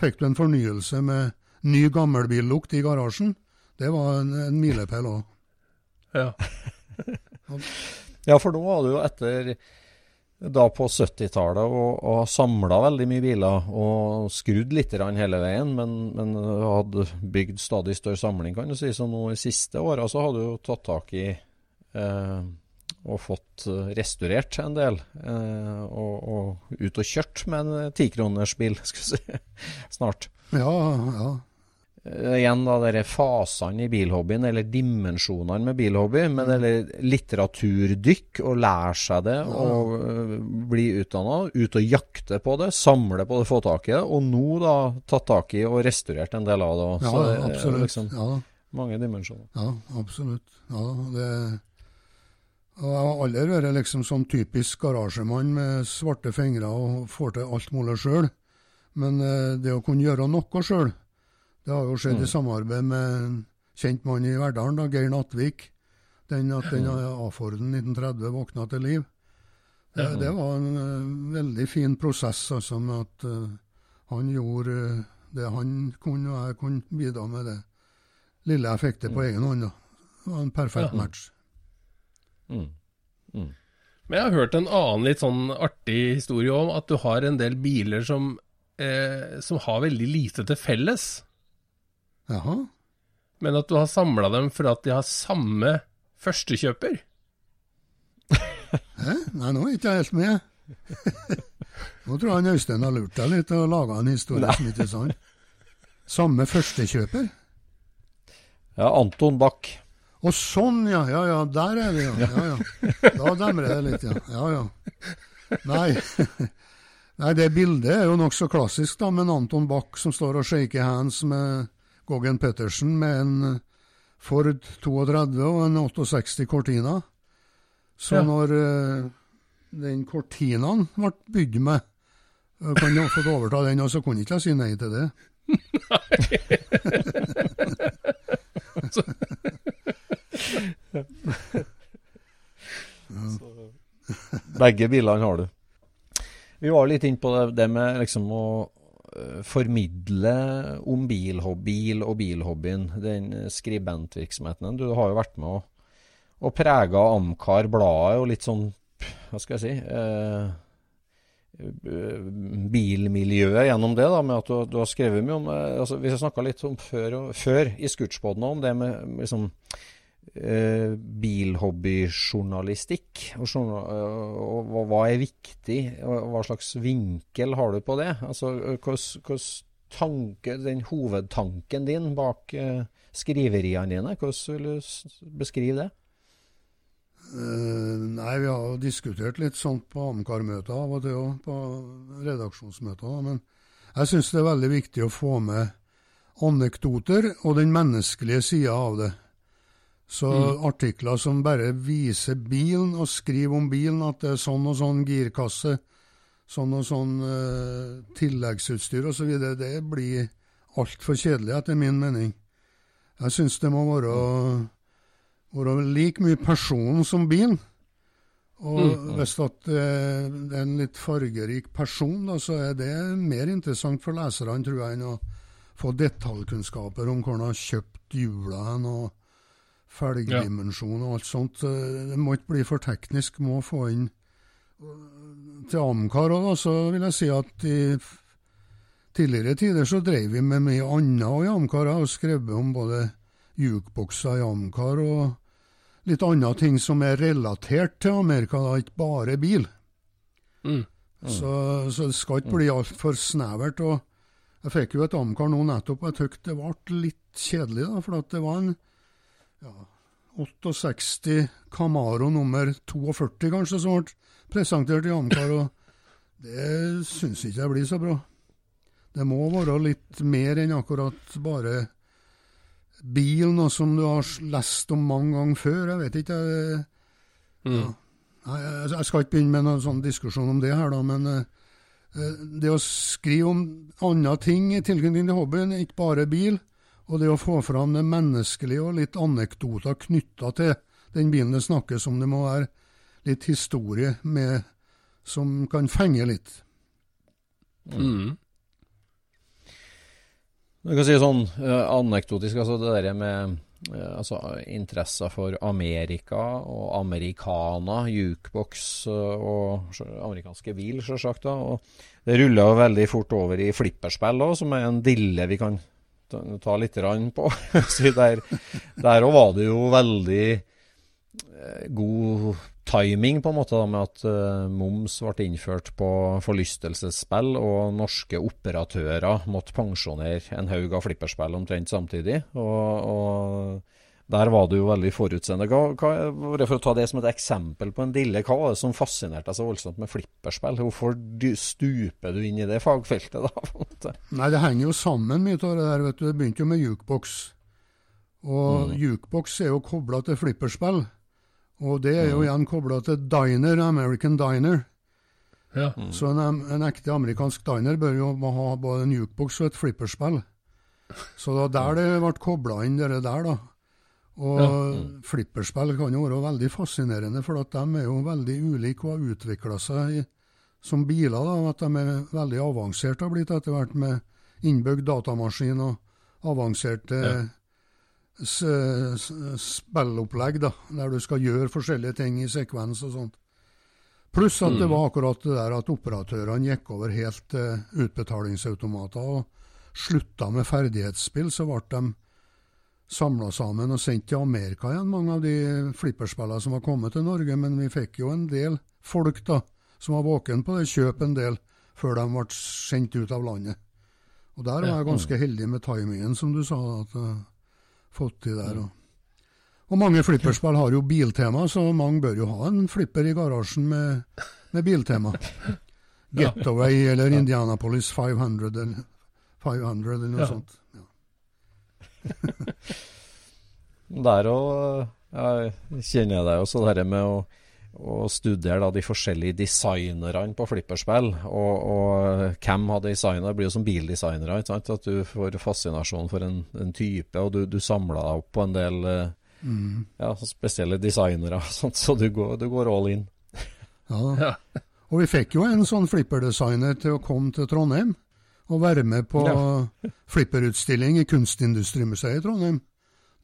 fikk du en fornyelse med ny gammelbillukt i garasjen. Det var en, en milepæl òg. Ja. <laughs> Ja, for nå var du jo etter da på 70-tallet og, og samla veldig mye biler og skrudd litt grann hele veien, men, men hadde bygd stadig større samling, kan du si. Så nå i siste åra så har du jo tatt tak i eh, og fått eh, restaurert en del. Eh, og, og ut og kjørt med en tikronersbil, <laughs> skal vi si, snart. Ja, ja. Eh, igjen da dere fasene i bilhobbyen, eller dimensjonene med bilhobby, men mm. eller litteraturdykk, og lære seg det, og uh, bli utdanna, ut og jakte på det, samle på det, få tak i det, og nå da tatt tak i og restaurert en del av det. Ja, Så det absolutt. Liksom, ja, mange dimensjoner. Ja, absolutt. Ja, det og jeg har aldri vært liksom sånn typisk garasjemann med svarte fingre og får til alt mulig sjøl. Men uh, det å kunne gjøre noe sjøl, det har jo skjedd mm. i samarbeid med en kjent mann i Verdalen, da, Geir Nattvik. Den at den A-Forden 1930 våkna til liv. Det, det var en uh, veldig fin prosess, altså, med at uh, han gjorde uh, det han kunne, og jeg kunne bidra med det lille jeg fikk til på mm. egen hånd. Det var en perfekt match. Mm. Mm. Men jeg har hørt en annen litt sånn artig historie om at du har en del biler som, som har veldig lite til felles. Jaha. Men at du har samla dem for at de har samme førstekjøper? Hæ? Nei, nå er ikke jeg helt med. <laughs> nå tror jeg han Øystein har lurt deg litt og laga en historie Nei. som ikke er sann. Samme førstekjøper? Ja, Anton Bach. Å sånn, ja. Ja ja, der er det, ja. ja, ja. Da demrer det litt, ja. Ja ja. Nei. <laughs> Nei, det bildet er jo nokså klassisk, da, med Anton Bach som står og shaker hands med Goggen Pettersen med en Ford 32 og en 68 Cortina. Så ja. når uh, den Cortinaen ble bygd med, uh, kan ha fått overta den, og så kunne ikke jeg si nei til det. <laughs> <laughs> <laughs> Begge bilene har du. Vi var litt inne på det, det med liksom å Eh, formidle om bilhobby, og bilhobbyen, den skribentvirksomheten. Du har jo vært med og, og prega Amcar-bladet og litt sånn, hva skal jeg si eh, bilmiljøet gjennom det, da, med at du, du har skrevet mye om eh, altså, Vi snakka litt om før, før i Scootspoden om det med liksom eh, bilhobbyjournalistikk. Og, og, og, hva er viktig? Og, hva slags vinkel har du på det? Altså, hvordan tanke, den hovedtanken din bak eh, skriveriene dine, hvordan vil du beskrive det? Uh, nei, vi har jo diskutert litt sånt på Amcar-møter av og til òg, på redaksjonsmøter. Men jeg syns det er veldig viktig å få med anekdoter og den menneskelige sida av det. Så mm. artikler som bare viser bilen, og skriver om bilen, at det er sånn og sånn girkasse, sånn og sånn uh, tilleggsutstyr osv., så det blir altfor kjedelig, etter min mening. Jeg syns det må være, være like mye person som bilen. Og mm. hvis at det er en litt fargerik person, da, så er det mer interessant for leserne, tror jeg, enn å få detaljkunnskaper om hvor han har kjøpt hjula hen. og felgdimensjon og alt sånt. Det må ikke bli for teknisk, må få inn Til Amcar òg, så vil jeg si at i tidligere tider så drev vi med mye annet i Amcar. Jeg har skrevet om både jukebokser i Amcar og litt andre ting som er relatert til Amerika, da, ikke bare bil. Mm. Mm. Så, så, det skal ikke bli altfor snevert. og Jeg fikk jo et Amcar nå nettopp, og jeg syntes det ble litt kjedelig, da, for det var en ja, 68 Camaro nummer 42, kanskje, som ble presentert i Amcar. Og det syns ikke jeg blir så bra. Det må være litt mer enn akkurat bare bil, noe som du har lest om mange ganger før. Jeg vet ikke. Jeg, mm. ja. jeg, skal ikke begynne med noen sånn diskusjon om det her, da, men uh, det å skrive om andre ting i tilknytning til hobbyen, ikke bare bil, og det å få fram det menneskelige og litt anekdoter knytta til den bilen det snakkes om, det må være litt historie med, som kan fenge litt. Mm. Du kan si sånn uh, anekdotisk, altså det der med uh, altså, interesser for Amerika og americana, jukebox uh, og amerikanske bil, sjølsagt. Det ruller veldig fort over i flipperspill òg, som er en dille vi kan ta litt på. <laughs> der òg var det jo veldig eh, god timing, på en måte, da, med at uh, moms ble innført på forlystelsesspill, og norske operatører måtte pensjonere en haug av flipperspill omtrent samtidig. Og, og der var du jo veldig forutseende. Hva, hva, for å ta det som et eksempel på en dille, hva var det som fascinerte deg så voldsomt med flipperspill? Hvorfor stuper du inn i det fagfeltet, da? Nei, det henger jo sammen mye av det der. vet du. Det begynte jo med jukebox. Og mm. jukebox er jo kobla til flipperspill. Og det er jo igjen kobla til diner, American diner. Ja. Mm. Så en, en, ekte amerikansk diner bør jo ha både en jukebox og et flipperspill. Så det var der det ble kobla inn, det der, da. Og ja. mm. flipperspill kan jo være veldig fascinerende, for at de er jo veldig ulike og har utvikla seg i, som biler. da, At de er veldig avanserte har blitt etter hvert, med innbygd datamaskin og avanserte ja spillopplegg, da, der du skal gjøre forskjellige ting i sekvens og sånt. Pluss at det mm. var akkurat det der at operatørene gikk over helt til uh, utbetalingsautomater og slutta med ferdighetsspill. Så ble de samla sammen og sendt til Amerika igjen, mange av de flipperspillene som var kommet til Norge. Men vi fikk jo en del folk da, som var våken på det, kjøp en del før de ble sendt ut av landet. Og der var jeg ganske heldig med timingen, som du sa. at... Uh, fått til der. Og, og mange flipperspill har jo biltema, så mange bør jo ha en flipper i garasjen med, med biltema. <laughs> Getaway eller Indianapolis 500 eller, 500 eller noe ja. sånt. <laughs> Der òg kjenner jeg deg også, det med å å studere da, de forskjellige designerne på flipperspill. Og, og hvem har designa? Det blir jo som bildesignere. At du får fascinasjon for en, en type, og du, du samler deg opp på en del mm. ja, spesielle designere. Sånt, så du går, du går, all in. Ja. Og vi fikk jo en sånn flipperdesigner til å komme til Trondheim og være med på ja. <laughs> flipperutstilling i Kunstindustrimuseet i Trondheim.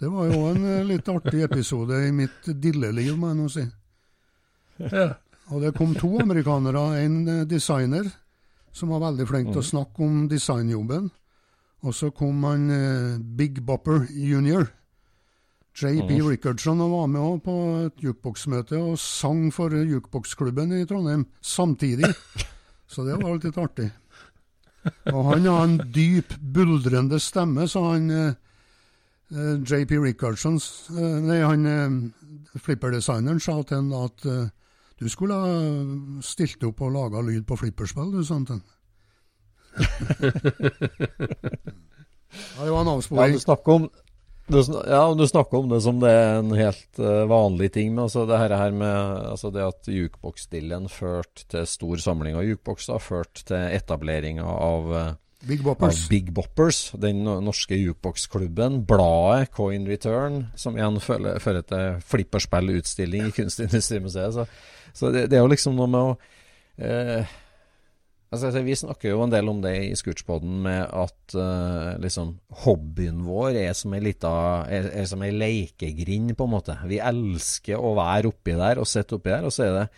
Det var jo en eh, litt artig episode i mitt dilleliv, må jeg nå si. Ja. Og det kom to amerikanere, en eh, designer som var veldig flink til å mm. snakke om designjobben. Og så kom han eh, Big Bopper jr. JP mm. Og var med også på et jukeboksmøte og sang for jukeboksklubben i Trondheim samtidig. <laughs> Så det var litt artig. Og han har en dyp, buldrende stemme, så han eh, JP Rickardson, eh, Nei, han eh, flipperdesigneren sa til ham at eh, du skulle ha stilt opp og laga lyd på flipperspill, du, sa han. <laughs> ja, det var en avsporing. Ja, du snakker om du, ja, du snakker om det som det er en helt uh, vanlig ting. Men altså det her med altså det at jukebox-stillen førte til stor samling av jukebokser, førte til etableringa av uh, Big Boppers. Av Big Boppers, den norske jukeboksklubben. Bladet Coin Return, som igjen fører til flipperspillutstilling i <laughs> Kunstindustrimuseet. Så så det, det, er jo liksom noe med å eh, altså, Vi snakker jo en del om det i Scootspoden, med at uh, liksom hobbyen vår er som ei lita lekegrind, på en måte. Vi elsker å være oppi der og sitte oppi der, og så er det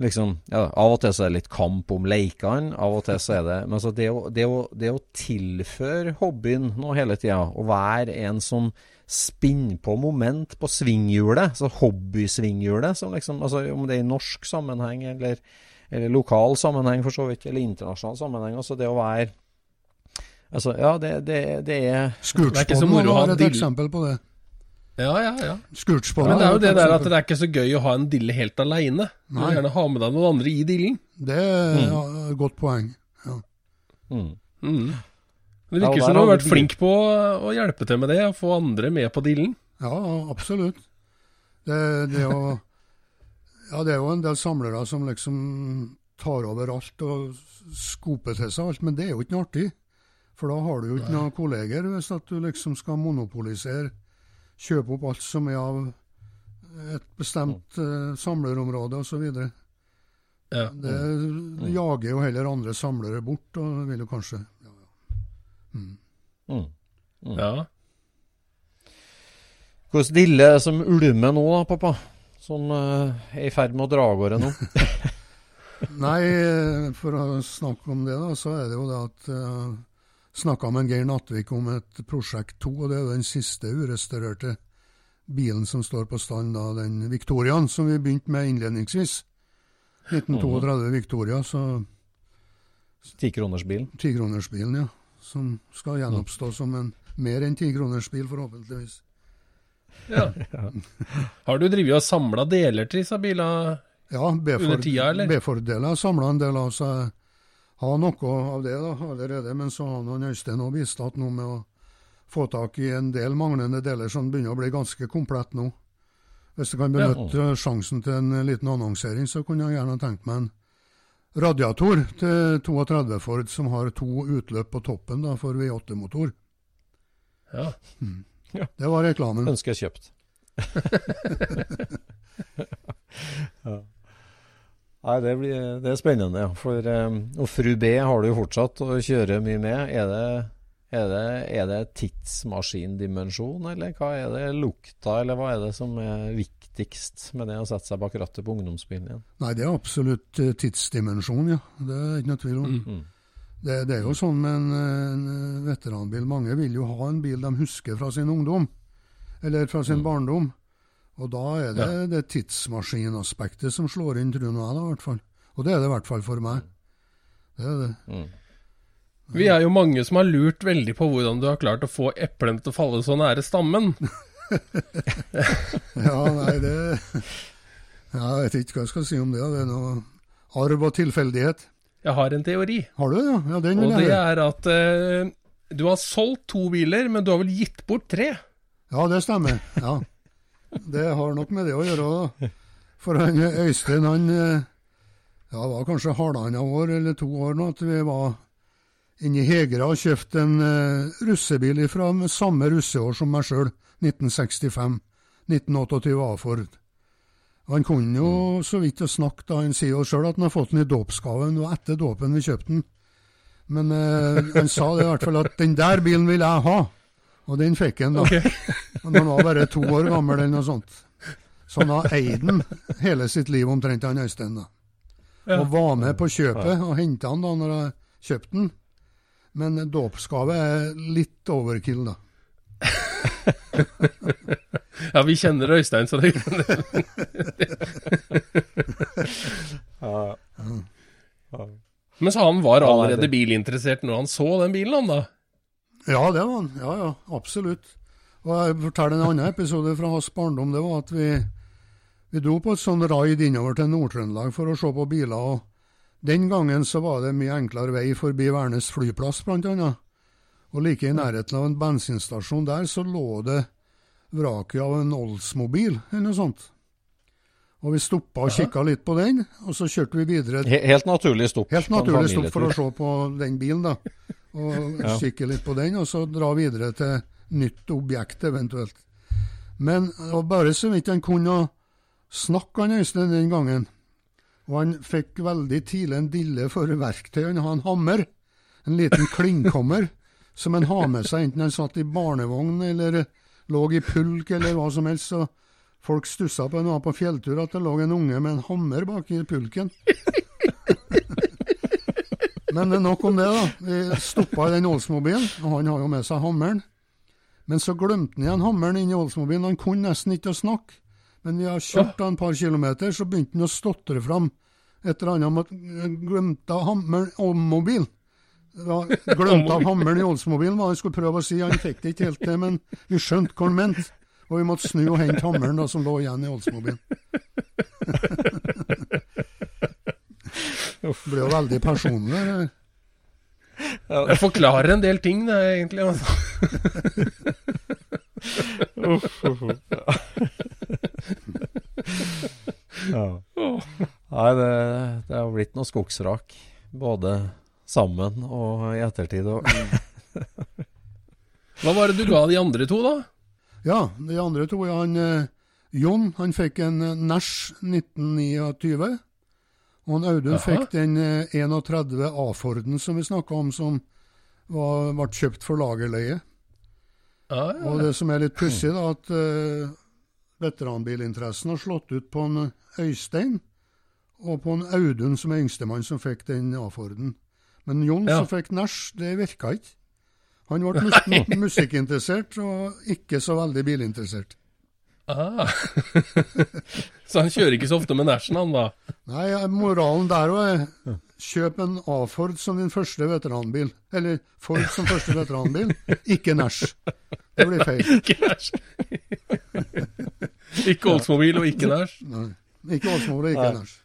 liksom ja, Av og til så er det litt kamp om leikene, av og til så er det Men altså, det å, det å, det å tilføre hobbyen nå hele tida, å være en som spinne på moment på svinghjulet, så hobbysvinghjulet, som liksom, altså om det er i norsk sammenheng eller, eller, lokal sammenheng for så vidt, eller internasjonal sammenheng. altså det å være Altså, ja, det, det, det er Scootspoden var et eksempel på det. Ja, ja, ja. Men det er jo det der at det er ikke så gøy å ha en dille helt aleine. Du vil gjerne ha med deg noen andre i dillen. Det er mm. ja, et godt poeng. Ja. Mm. Mm. Det virker ja, som du har vært flink på å hjelpe til med det, å få andre med på dillen. Ja, absolutt. Det, det, å, ja, det er jo en del samlere som liksom tar over alt og skoper til seg alt, men det er jo ikke noe artig. For da har du jo ikke noen kolleger hvis at du liksom skal monopolisere, kjøpe opp alt som er av et bestemt uh, samlerområde osv. Ja. Det, det jager jo heller andre samlere bort, og vil jo kanskje Mm. Mm. Ja. Hvordan dille som ulmer nå, da, pappa? Som uh, er i ferd med å dra av gårde nå? <laughs> Nei, for å snakke om det, da, så er det jo det at uh, eh, Snakka med Geir Nattvik om et prosjekt to, og det er jo den siste urestaurerte bilen som står på stand, da, den Victoriaen som vi begynte med innledningsvis. 1932 Victoria, så Tikronersbilen. tikronersbilen, ja. Som skal gjenoppstå som en mer enn tikronersbil, forhåpentligvis. Ja. <laughs> Har du drevet og samla deler til disse bilene? Ja, Under tida, eller? B-fordeler samla en del av seg. Har noe av det da, allerede, men så har han Øystein òg bistått noe med å få tak i en del manglende deler som begynner å bli ganske komplett nå. Hvis jeg kan benytte sjansen til en liten annonsering, så kunne jeg gjerne tenkt meg en radiator til 32 Ford som har to utløp på toppen da, for V8-motor. Ja. Det var reklamen. Ønsker kjøpt. <laughs> ja. Nei, det, blir, det er spennende, ja. For, um, og fru B har du jo fortsatt å kjøre mye med. Er det, er det, er det tidsmaskindimensjon, eller hva er det? Lukta, eller hva er det som er viktigst med det å sette seg bak rattet på ungdomsbilen igjen? Nei, det er absolutt eh, tidsdimensjon, ja. Det er ikke noe tvil om. Mm. Det, det er jo sånn med en, en veteranbil. Mange vil jo ha en bil de husker fra sin ungdom, eller fra sin barndom. Og da er det det tidsmaskinaspektet som slår inn, tror jeg, da, i hvert fall. Og det er det i hvert fall for meg. Det er det. Vi er jo mange som har lurt veldig på hvordan du har klart å få eplene til å falle så nære stammen. <laughs> Ja, nei, det ja, Jeg vet ikke hva jeg skal si om det. Det er noe arv og tilfeldighet. Jeg har en teori, Har du? Ja, ja den vil og det er at eh, du har solgt to biler, men du har vel gitt bort tre? Ja, det stemmer. Ja. Det har nok med det å gjøre da. For han, Øystein han eh, ja, var kanskje halvannet år eller to år nå at vi var inne i Hegra og kjøpte en uh, russebil fra samme russeår som meg sjøl, 1965. 1928 A-Ford. Han kunne jo så vidt å snakke da, han sier jo sjøl at han har fått den i dåpsgave. Det var etter dåpen vi kjøpte den. Men eh, han sa det i hvert fall at den der bilen vil jeg ha. Og den fikk han da. <laughs> Og når han var bare to år gammel eller noe sånt. Så han har eid den hele sitt liv omtrent, han Øystein. da. Og var med på kjøpet og henta den da når jeg kjøpte den. Men dåpsgave er litt overkill, da. <laughs> <laughs> Ja, vi kjenner Øystein, så det <laughs> Men så han var allerede bilinteressert når han så den bilen, han da? Ja, det var han. Ja, ja, absolutt. Og jeg forteller en annen episode fra hans barndom. Det var at vi, vi dro på et sånn raid innover til Nord-Trøndelag for å se på biler. og Den gangen så var det mye enklere vei forbi Værnes flyplass, blant annet. Og like i nærheten av en bensinstasjon der så lå det vraket av en Oldsmobil, eller noe sånt. Og vi stoppa og kikka litt på den, og så kjørte vi videre He- Helt naturlig stopp. Helt naturlig stopp for å se på den bilen, da. Og <laughs> kikke litt på den, og så dra videre til nytt objekt, eventuelt. Men det var bare så vidt han kunne snakke, han Øystein, den gangen. Og han fikk veldig tidlig en dille for verktøy. Han har en hammer, en liten klingkommer, som han har med seg enten han satt i barnevogn eller lå i pulk eller hva som helst. Så folk stussa på en av på fjelltur at det lå en unge med en hammer bak i pulken. <laughs> Men nok om det, da. Vi stoppa i den Oldsmobilen, og han har jo med seg hammeren. Men så glemte han igjen hammeren inni Oldsmobilen. Han kunne nesten ikke å snakke. Men vi har kjørt da en par kilometer, så begynte han å stotre fram et eller annet om at han glemte hammeren om mobil. Glemte av hammeren i Oldsmobilen, hva han skulle prøve å si. Han fikk det ikke helt til, men vi skjønte hva han mente. Og vi måtte snu og hente hammeren da, som lå igjen i Oldsmobilen. Det ble jo veldig personlig. det der. Det forklarer en del ting, det, egentlig. Altså. Ja. Nei, det, det har blitt noe skogsrak. Både sammen og i ettertid. Og, <laughs> Hva var det du ga de andre to, da? Ja, de andre to er han eh, Jon, han fikk en eh, Nash 1929. Og han Audun Aha. fikk den eh, 31 A-Forden som vi snakka om, som var, ble kjøpt for lagerleie. Ja, ja. Og det som er litt pussig, da, at eh, veteranbilinteressen har slått ut på en Øystein og på en Audun, som er yngstemann, som fikk den A-Forden. Men Jon Ja. som fikk Nash, det virka ikke. Han ble mus <laughs> musikkinteressert og ikke så veldig bilinteressert. Ah. <laughs> så han kjører ikke så ofte med Nashen, han da? Nei, moralen der òg er kjøp en A-Ford som din første veteranbil. Eller Ford som første veteranbil, <laughs> ikke Nash. Det blir feil. Ikke Oldsmobil og ikke Nash. Nei, ikke Oldsmobil og ikke. Nash.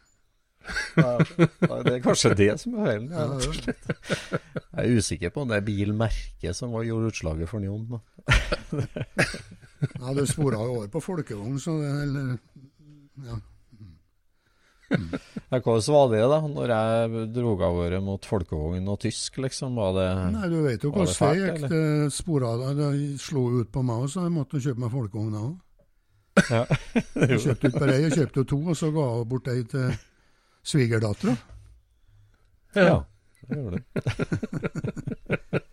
Nei, det er kanskje det som er feilen. Ja, Ja, er jeg er usikker på om det er bilmerket som var gjorde utslaget for Jon. <laughs> Ja, du spora jo over på folkevogn, så det eller, ja. Ja, Hvordan var det da, når jeg dro av gårde mot folkevogn og tysk, liksom? Var det Nei, du vet jo hvordan det gikk. Det spora det slo ut på meg òg, så jeg måtte kjøpe meg folkevogn òg. Ja. <laughs> Jeg kjøpte ut bare ei, jeg kjøpte to, og så ga jeg bort ei til svigerdattera. ja, det gjorde det. <laughs>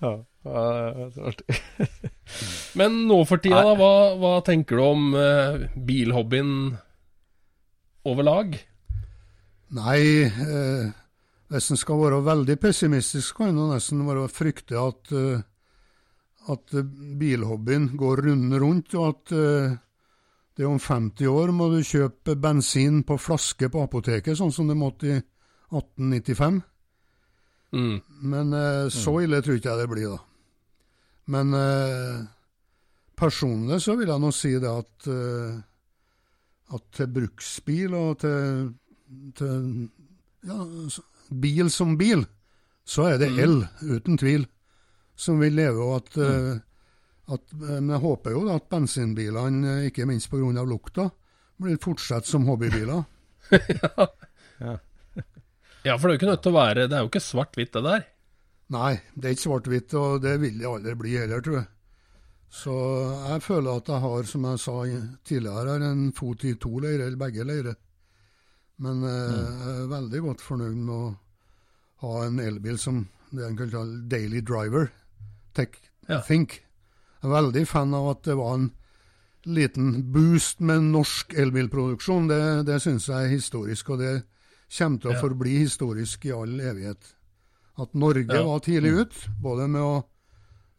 ja, det er artig. <laughs> Men nå for tida, da, hva, hva tenker du om eh, bilhobbyen overlag? Nei, eh, hvis en skal være veldig pessimistisk, kan en nesten være frykte at, eh, at eh, bilhobbyen går runden rundt, og at eh, det om 50 år må du kjøpe bensin på flaske på apoteket, sånn som det måtte i 1895. Mm. Men eh, så ille tror ikke jeg det blir, da. Men eh, personlig så vil jeg nå si det at, eh, at til bruksbil og til, til ja, bil som bil, så er det el, uten tvil, som vil leve. Og at, eh, at, eh, men jeg håper jo da at bensinbilene, eh, ikke minst pga. lukta, blir fortsatt som hobbybiler. <laughs> Ja, for det er jo ikke nødt til å være Det er jo ikke svart-hvitt, det der. Nei, det er ikke svart-hvitt, og det vil det aldri bli heller, tror jeg. Så jeg føler at jeg har, som jeg sa tidligere, en fot i to leirer, eller begge leirer. Men eh, jeg er veldig godt fornøyd med å ha en elbil som det en kan kalle daily driver. Tech, Ja. Think. Jeg er veldig fan av at det var en liten boost med norsk elbilproduksjon. Det, det syns jeg er historisk, og det kommer til å forbli historisk i all evighet. At Norge Ja. var tidlig ut, både med å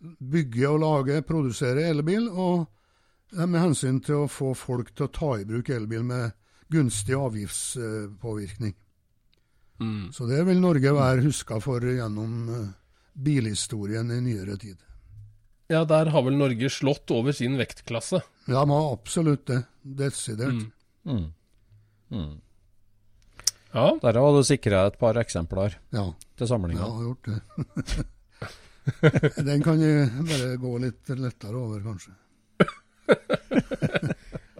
bygge og lage, produsere elbil, og med hensyn til å få folk til å ta i bruk elbil med gunstig avgiftspåvirkning. Mm. Så det vil Norge være huska for gjennom eh, bilhistorien i nyere tid. Ja, der har vel Norge slått over sin vektklasse. Ja, må absolutt det. Desidert. Mm. Mm. Mm. Ja. Der har du sikra et par eksempler Ja, til jeg samlinga. har gjort det. <laughs> Den kan jo bare gå litt lettere over, kanskje. <laughs>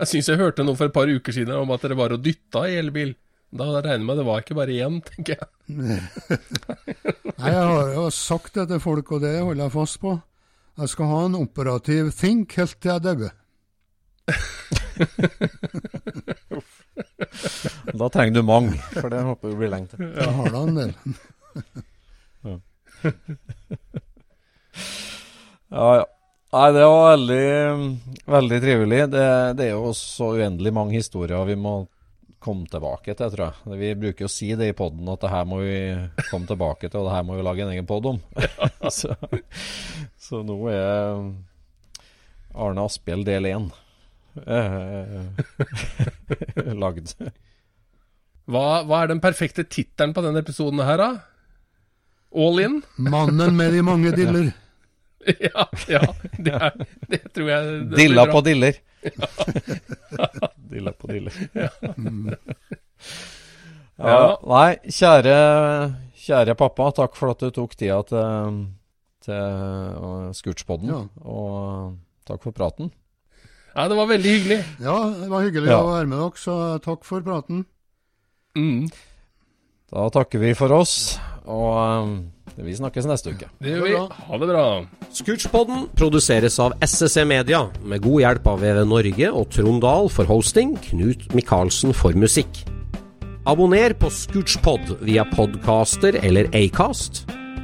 Jeg syns jeg hørte noe for et par uker siden om at dere var og dytta i elbil. Da regner jeg med det var ikke bare én, tenker jeg. <laughs> Nei, jeg har jo sagt det til folk, og det holder jeg fast på. Jeg skal ha en operativ think helt til jeg dauer. <laughs> Da trenger du mange, for det håper jeg blir lenge til. Jeg har da en del. <laughs> Ja, ja. Nei, det var veldig, veldig trivelig. Det, det er jo så uendelig mange historier vi må komme tilbake til, tror jeg. Vi bruker jo å si det i poden at det her må vi komme tilbake til, og det her må vi lage en egen pod om. <laughs> Ja. så, så nå er Arne Asphjell del én eh, <laughs> lagd. Hva, hva er den perfekte tittelen på denne episoden her, da? All in? Mannen med de mange <laughs> diller. ja, ja det, er, det tror jeg det <laughs> Dilla på diller. Dilla på diller. Ja. Nei, kjære, kjære pappa, takk for at du tok tida til, til uh, Scootspodden. Ja. Og takk for praten. Ja, det var veldig hyggelig. Ja, det var hyggelig Ja. å være med dere, så takk for praten. Mm, Da takker vi for oss, og um, vi snakkes neste uke. det gjør vi. Ha det bra. Scootspodden produseres av SSC Media, med god hjelp av VV Norge og Trond Dahl for hosting, Knut Micaelsen for musikk. Abonner på Scootspod via podcaster eller Acast,